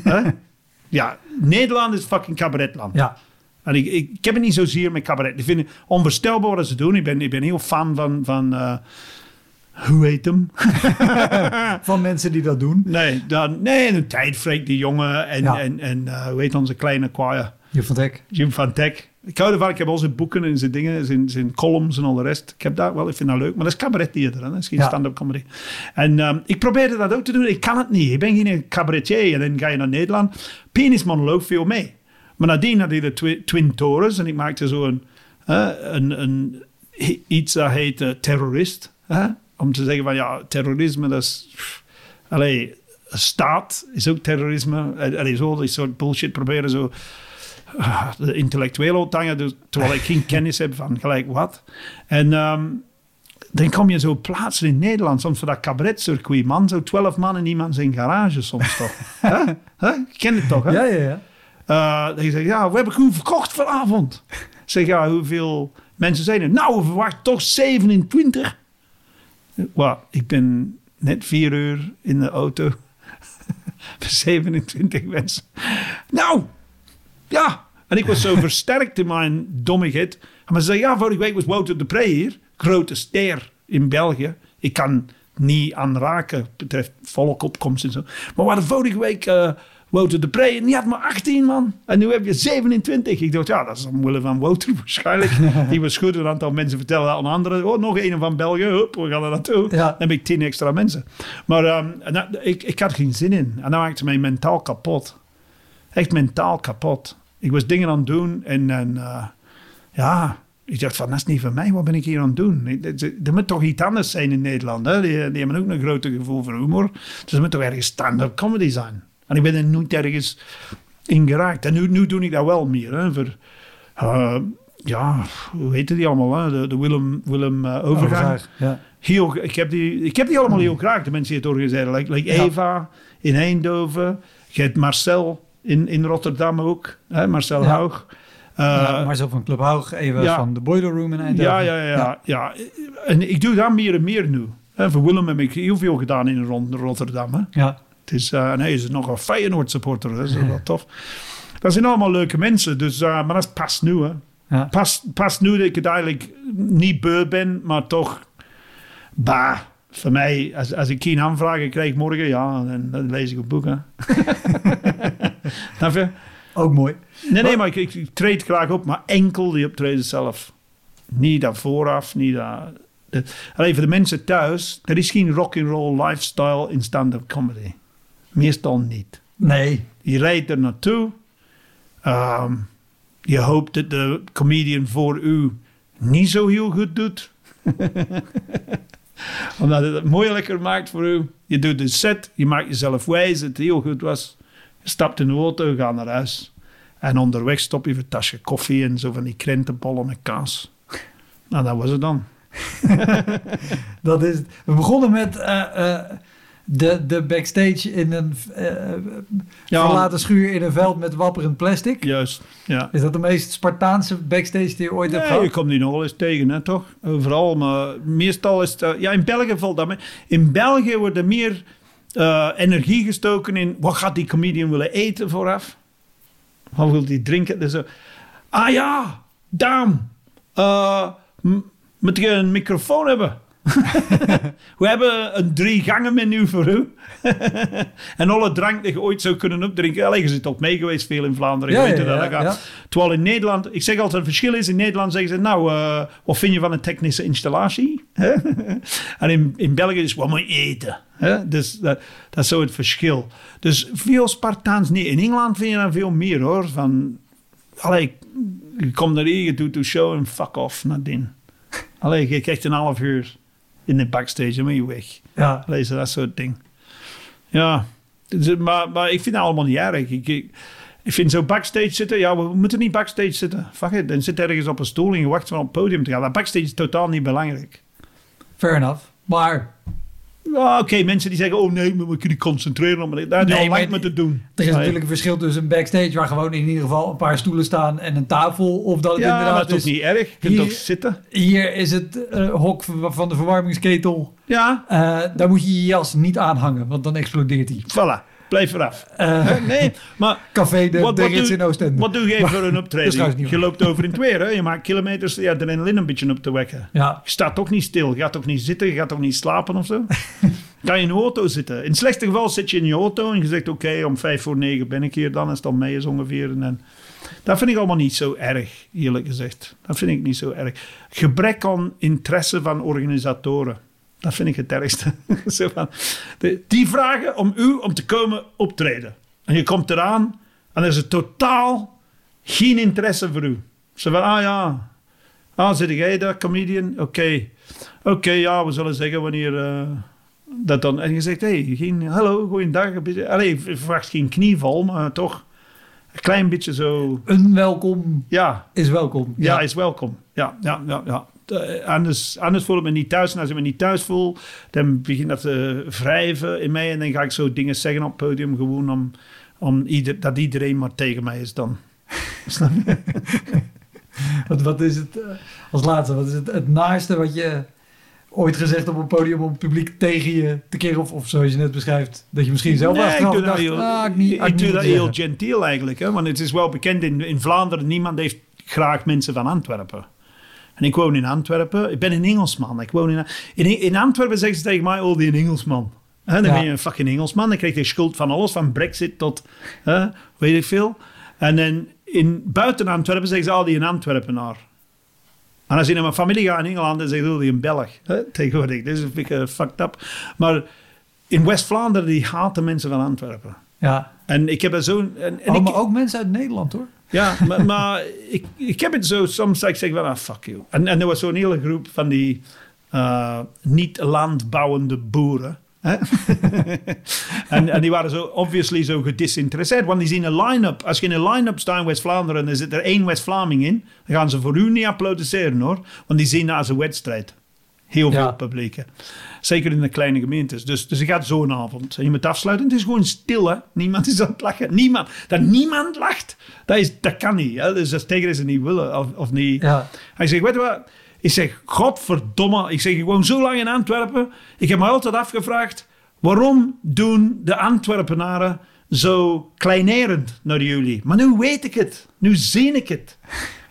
(laughs) Ja, Nederland is fucking cabaretland. Ja. En ik, ik, ik heb het niet zozeer met cabaret. Ik vind het onvoorstelbaar wat ze doen. Ik ben, ik ben heel fan van... van eh, hoe heet hem? (laughs) Van mensen die dat doen. Nee, dan, nee een tijdvreek die jongen. En, Ja. en, en eh, hoe heet onze kleine choir? Je van Dek. Jim van Teck. Ik hou ervan. Ik heb al zijn boeken en zijn dingen, zijn, zijn columns en al de rest. Ik heb dat wel, ik vind dat leuk. Maar dat is cabarettheater, hè? dat is geen Ja. stand-up comedy. En ehm, ik probeerde dat ook te doen. Ik kan het niet. Ik ben geen cabaretier. En dan ga je naar Nederland. Penismonoloog viel mee. Maar nadien had hij de twi- Twin Torres. En ik maakte zo een, een, een, iets dat heet terrorist. hè? Om te zeggen van ja, terrorisme dat is... pff, Allee, staat is ook terrorisme. Eh, Allee, zo die soort bullshit proberen zo ah, de intellectueel op te hangen, dus, terwijl ik geen (laughs) kennis heb van gelijk wat. En ehm, dan kom je zo plaatsen in Nederland, soms voor dat cabaretcircuit, man. Zo twaalf man in iemand zijn garage soms toch. (laughs) Huh? Kent het toch, hè? Ja, ja, ja. Eh, dat je zegt, ja, we hebben goed verkocht vanavond. Ik zeg, ja, hoeveel mensen zijn er? Nou, we verwachten toch 27. Well, ik ben net vier uur in de auto. (laughs) 27 mensen. Nou, ja. En ik was zo (laughs) versterkt in mijn dommigheid. Maar ze zei, ja, vorige week was Wouter de Pre hier. Grote ster in België. Ik kan niet aanraken, betreft volkopkomst en zo. Maar we hadden vorige week eh, Wouter de Pre en die had maar 18 man. En nu heb je 27. Ik dacht, ja, dat is omwille van Wouter (laughs) waarschijnlijk. (laughs) die was goed. Een aantal mensen vertellen dat aan anderen. Oh, nog een van België. Hup, we gaan er naartoe. Ja. Dan heb ik 10 extra mensen. Maar ehm, en dat- ik, ik had geen zin in. En dat maakte mij mentaal kapot. Echt mentaal kapot. Ik was dingen aan het doen en, en eh, ja, ik dacht van, dat is niet voor mij. Wat ben ik hier aan het doen? Er moet toch iets anders zijn in Nederland. Hè? Die, die hebben ook een grote gevoel voor humor. Dus er moet toch ergens stand-up comedy zijn. En ik ben er nooit ergens in geraakt. En nu, nu doe ik dat wel meer. Hè? Voor, eh, ja, hoe heette die allemaal? Hè? De, de Willem, Willem eh, Overgang. Ja. Heel, ik, heb die, ik heb die allemaal heel graag, de mensen die het organiseren. Like, like Ja. Eva in Eindhoven. Je hebt Marcel in, in Rotterdam ook. Hè? Marcel Ja. Haug. Eh, ja, Marcel van Club Haug, even ja. van de Boiler Room in Eindhoven. ja, ja, ja, ja, En ik doe dat meer en meer nu. Hè, voor Willem heb ik heel veel gedaan in Ron- Rotterdam. Hè. Ja. Eh, en hij is nog een Feyenoord supporter. Dat is wel tof. Dat zijn allemaal leuke mensen. Dus, eh, maar dat is pas nu. Hè. Ja. Pas, pas nu dat ik het eigenlijk niet beu ben, maar toch... Bah, voor mij, als, als ik geen aanvragen krijg morgen, ja, dan, dan lees ik een boek. Hè. (laughs) Je? Ook mooi. Nee, nee, maar ik, ik, ik treed graag op, maar enkel die optreden zelf. Niet dat vooraf, niet. De, alleen voor de mensen thuis, er is geen rock'n'roll lifestyle in stand-up comedy. Meestal niet. Nee. Je rijdt er naartoe. Ehm, je hoopt dat de comedian voor u niet zo heel goed doet. (laughs) Omdat het het moeilijker maakt voor u. Je doet de set, je maakt jezelf wijs dat het heel goed was. Je stapt in de auto, je gaat naar huis. En onderweg stop je voor een tasje koffie en zo van die krentenbollen met kaas. Nou, dat was het dan. (laughs) Dat is. We begonnen met eh, eh, de, de backstage in een eh, Ja. verlaten schuur in een veld met wapperend plastic. Juist, ja. Is dat de meest Spartaanse backstage die je ooit hebt Nee, je gehad? komt die nog wel eens tegen, hè, toch? Overal, maar meestal is het... eh, ja, in België valt dat mee. In België wordt er meer eh, energie gestoken in... Wat gaat die comedian willen eten vooraf? Wat wil die drinken? Dus, ah ja, Daan. moet je een microfoon hebben? (laughs) We hebben een drie gangen menu voor u. (laughs) en alle drank die je ooit zou kunnen opdrinken. Allee, je zit ook mee geweest veel in Vlaanderen. Ja, je weet ja, dat ja. Terwijl in Nederland, ik zeg altijd, het verschil is, in Nederland zeggen ze, nou, eh, wat vind je van een technische installatie? (laughs) En in, in België is, wat moet je eten? Dus dat, dat is zo het verschil. Dus veel Spartaans niet. In Engeland vind je dat veel meer, hoor. Van, allee, je komt er hier, je doet de show en fuck off nadien. Allee, je krijgt een half uur in de backstage en ben je weg. Ja. Lezen, dat soort ding. Ja, dus, maar, maar ik vind dat allemaal niet erg. Ik, ik, Ik vind zo backstage zitten, ja, we moeten niet backstage zitten. Fuck it, dan zit ergens op een stoel en je wacht van op het podium te gaan. Dat backstage is totaal niet belangrijk. Fair enough. Maar Ja, Oké, mensen die zeggen, oh nee, maar we kunnen concentreren het. Daar Nee, maar lijkt me te doen. er is Ja, natuurlijk een verschil tussen een backstage waar gewoon in ieder geval een paar stoelen staan en een tafel. Of dat het Ja, maar inderdaad dat is is. niet erg. Je kunt hier- toch zitten? Hier is het eh, hok van de verwarmingsketel. Ja, Eh, daar moet je je jas niet aanhangen, want dan explodeert hij. voilà. Blijf eraf. Eh, (laughs) Nee, maar café de, Wat- de wat in Oostende. wat doe je voor een (laughs) optreden? Je loopt over in het weer, hè? Je maakt kilometers, ja, adrenaline een beetje op te wekken. Ja, Je staat toch niet stil. Je gaat toch niet zitten? Je gaat toch niet slapen of zo? (laughs) Ga je in een auto zitten? In het slechtste geval zit je in je auto en je zegt: Oké, om vijf voor negen ben ik hier dan. Het dan mee is ongeveer. En dan, dat vind ik allemaal niet zo erg, eerlijk gezegd. Dat vind ik niet zo erg. Gebrek aan interesse van organisatoren. Dat vind ik het ergste. (laughs) Zo van, de- die vragen om u om te komen optreden. En je komt eraan en er is totaal geen interesse voor u. Ze van, ah ja, ah, zit jij daar, comedian? Oké, oké, ja, we zullen zeggen wanneer eh, dat dan... En je zegt, hey, geen, hallo, goeiedag. Allee, je verwacht geen knieval, maar toch een klein beetje zo... een welkom Ja, is welkom. ja, is welkom. Ja, ja, ja. ja. Eh, anders, anders voel ik me niet thuis. En als ik me niet thuis voel, dan begint dat te wrijven in mij. En dan ga ik zo dingen zeggen op het podium gewoon om, om ieder, dat iedereen maar tegen mij is dan. (laughs) Snap je? Wat, wat is het, eh, als laatste, wat is het, het naaste wat je ooit gezegd op een podium om het publiek tegen je te keren? Of, of zoals je net beschrijft, dat je misschien zelf Nee, ik doe dat dacht, heel, ah, ik niet, ik doe dat heel gentiel eigenlijk. Hè? Want het is wel bekend in, in Vlaanderen, niemand heeft graag mensen van Antwerpen. En ik woon in Antwerpen. Ik ben een Engelsman. Ik woon in, in, in Antwerpen zeggen ze tegen mij, oh, die een Engelsman. Hè, dan Ja. ben je een fucking Engelsman. Dan krijg je schuld van alles, van brexit tot weet ik veel. En dan in, buiten Antwerpen zeggen ze, oh, die een Antwerpenaar. En als je naar mijn familie gaat in Engeland, dan zeggen ze, oh, die een Belg. Tegenwoordig. Dat is een beetje fucked up. Maar in West-Vlaanderen, die haten mensen van Antwerpen. Ja, En ik heb er zo'n... En, en oh, ik, maar ook mensen uit Nederland hoor. Ja, maar, maar ik, ik heb het zo soms dat ik zeg van, ah, fuck you. En, en er was zo'n hele groep van die eh, niet landbouwende boeren. Hè? (laughs) en, en die waren zo obviously zo gedisinteresseerd, want die zien een line-up. Als je in een line-up staat in West-Vlaanderen en er zit er één West-Vlaming in, dan gaan ze voor u niet applaudisseren hoor, want die zien dat als een wedstrijd. Heel Ja. veel publiek. hè. Zeker in de kleine gemeentes. Dus, dus je gaat zo'n avond. En je moet afsluiten. Het is gewoon stil. Hè? Niemand is aan het lachen. Niemand. Dat niemand lacht, dat, is, dat kan niet. Hè? Dus dat is tegen dat ze niet willen. Of, of niet. Ja. Hij zegt, weet je wat? Ik zeg, godverdomme. Ik zeg, gewoon zo lang in Antwerpen. Ik heb me altijd afgevraagd, waarom doen de Antwerpenaren zo kleinerend naar jullie? Maar nu weet ik het. Nu zie ik het.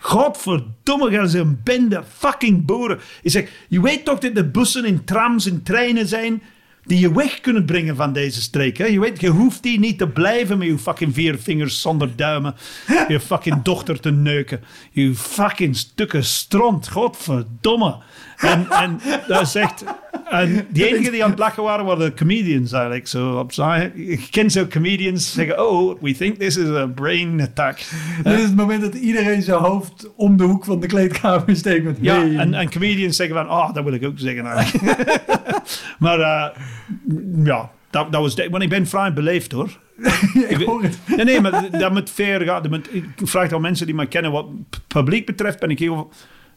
Godverdomme, gaan ze een bende fucking boeren. Ik zeg, je weet toch dat de bussen en trams en treinen zijn die je weg kunnen brengen van deze streek. Hè? Je weet, je hoeft die niet te blijven met je fucking vier vingers zonder duimen. (laughs) Je fucking dochter te neuken. Je fucking stukken stront. Godverdomme. En, en dat zegt... En die (laughs) enige die aan het lachen waren, waren de comedians eigenlijk. Zo opzij. Ik ken zo comedians zeggen, oh, we think this is a brain attack. Dit is het moment dat iedereen zijn hoofd om de hoek van de kleedkamer steekt met Ja, en, en comedians zeggen van, oh, dat wil ik ook zeggen eigenlijk. (laughs) maar eh, ja, dat, dat was... Want ik ben vrij beleefd hoor. (laughs) ik hoor het. Nee, nee, maar dat moet fair gaan. Ik vraag aan mensen die mij kennen. Wat publiek betreft ben ik heel...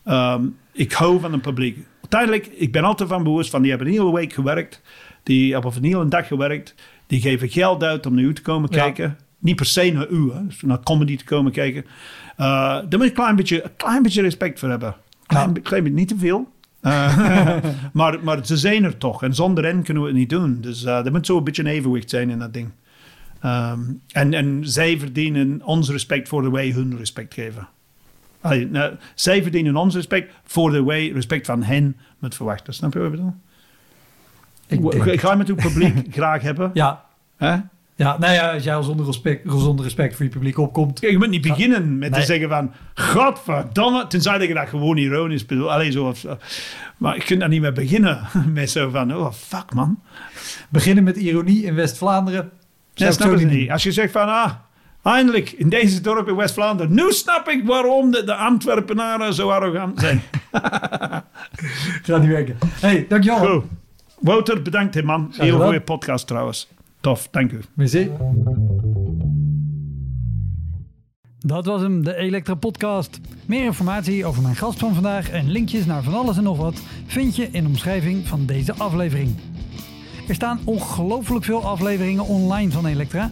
ehm, ik hou van een publiek. Uiteindelijk, ik ben altijd van bewust van... Die hebben een hele week gewerkt. Die hebben een hele dag gewerkt. Die geven geld uit om naar u te komen Ja. kijken. Niet per se naar u, hè, dus naar comedy te komen kijken. Eh, daar moet je een klein beetje, een klein beetje respect voor hebben. Klein, Ja. klein beetje, niet te veel. Eh, (laughs) maar, maar ze zijn er toch. En zonder hen kunnen we het niet doen. Dus eh er moet zo een beetje een evenwicht zijn in dat ding. Ehm, en, en zij verdienen ons respect voor de wij hun respect geven. Allee, nou, zij verdienen ons respect voor de wij respect van hen met verwachten. Snap je wat ik bedoel? Ik denk- Ik ga met uw publiek (laughs) graag hebben. Ja, Hè? ja, nou ja, als jij zonder respect, zonder respect voor je publiek opkomt. Kijk, je moet niet beginnen met Nee. te zeggen van... Godverdomme, tenzij dat je dat gewoon ironisch bedoelt. Allee, zo, of, maar je kunt daar niet mee beginnen. (laughs) Met zo van, oh fuck man. Beginnen met ironie in West-Vlaanderen. Ik snap ik niet. Als je zegt van, ah, eindelijk in deze dorp in West-Vlaanderen. Nu snap ik waarom de, de Antwerpenaren zo arrogant zijn. (laughs) Gaat niet werken. hey, dankjewel. Goed. Wouter, bedankt hè man. Heel goede podcast trouwens. Tof, dank u. Merci. Dat was hem, de Elektra Podcast. Meer informatie over mijn gast van vandaag en linkjes naar van alles en nog wat vind je in de omschrijving van deze aflevering. Er staan ongelooflijk veel afleveringen online van Elektra.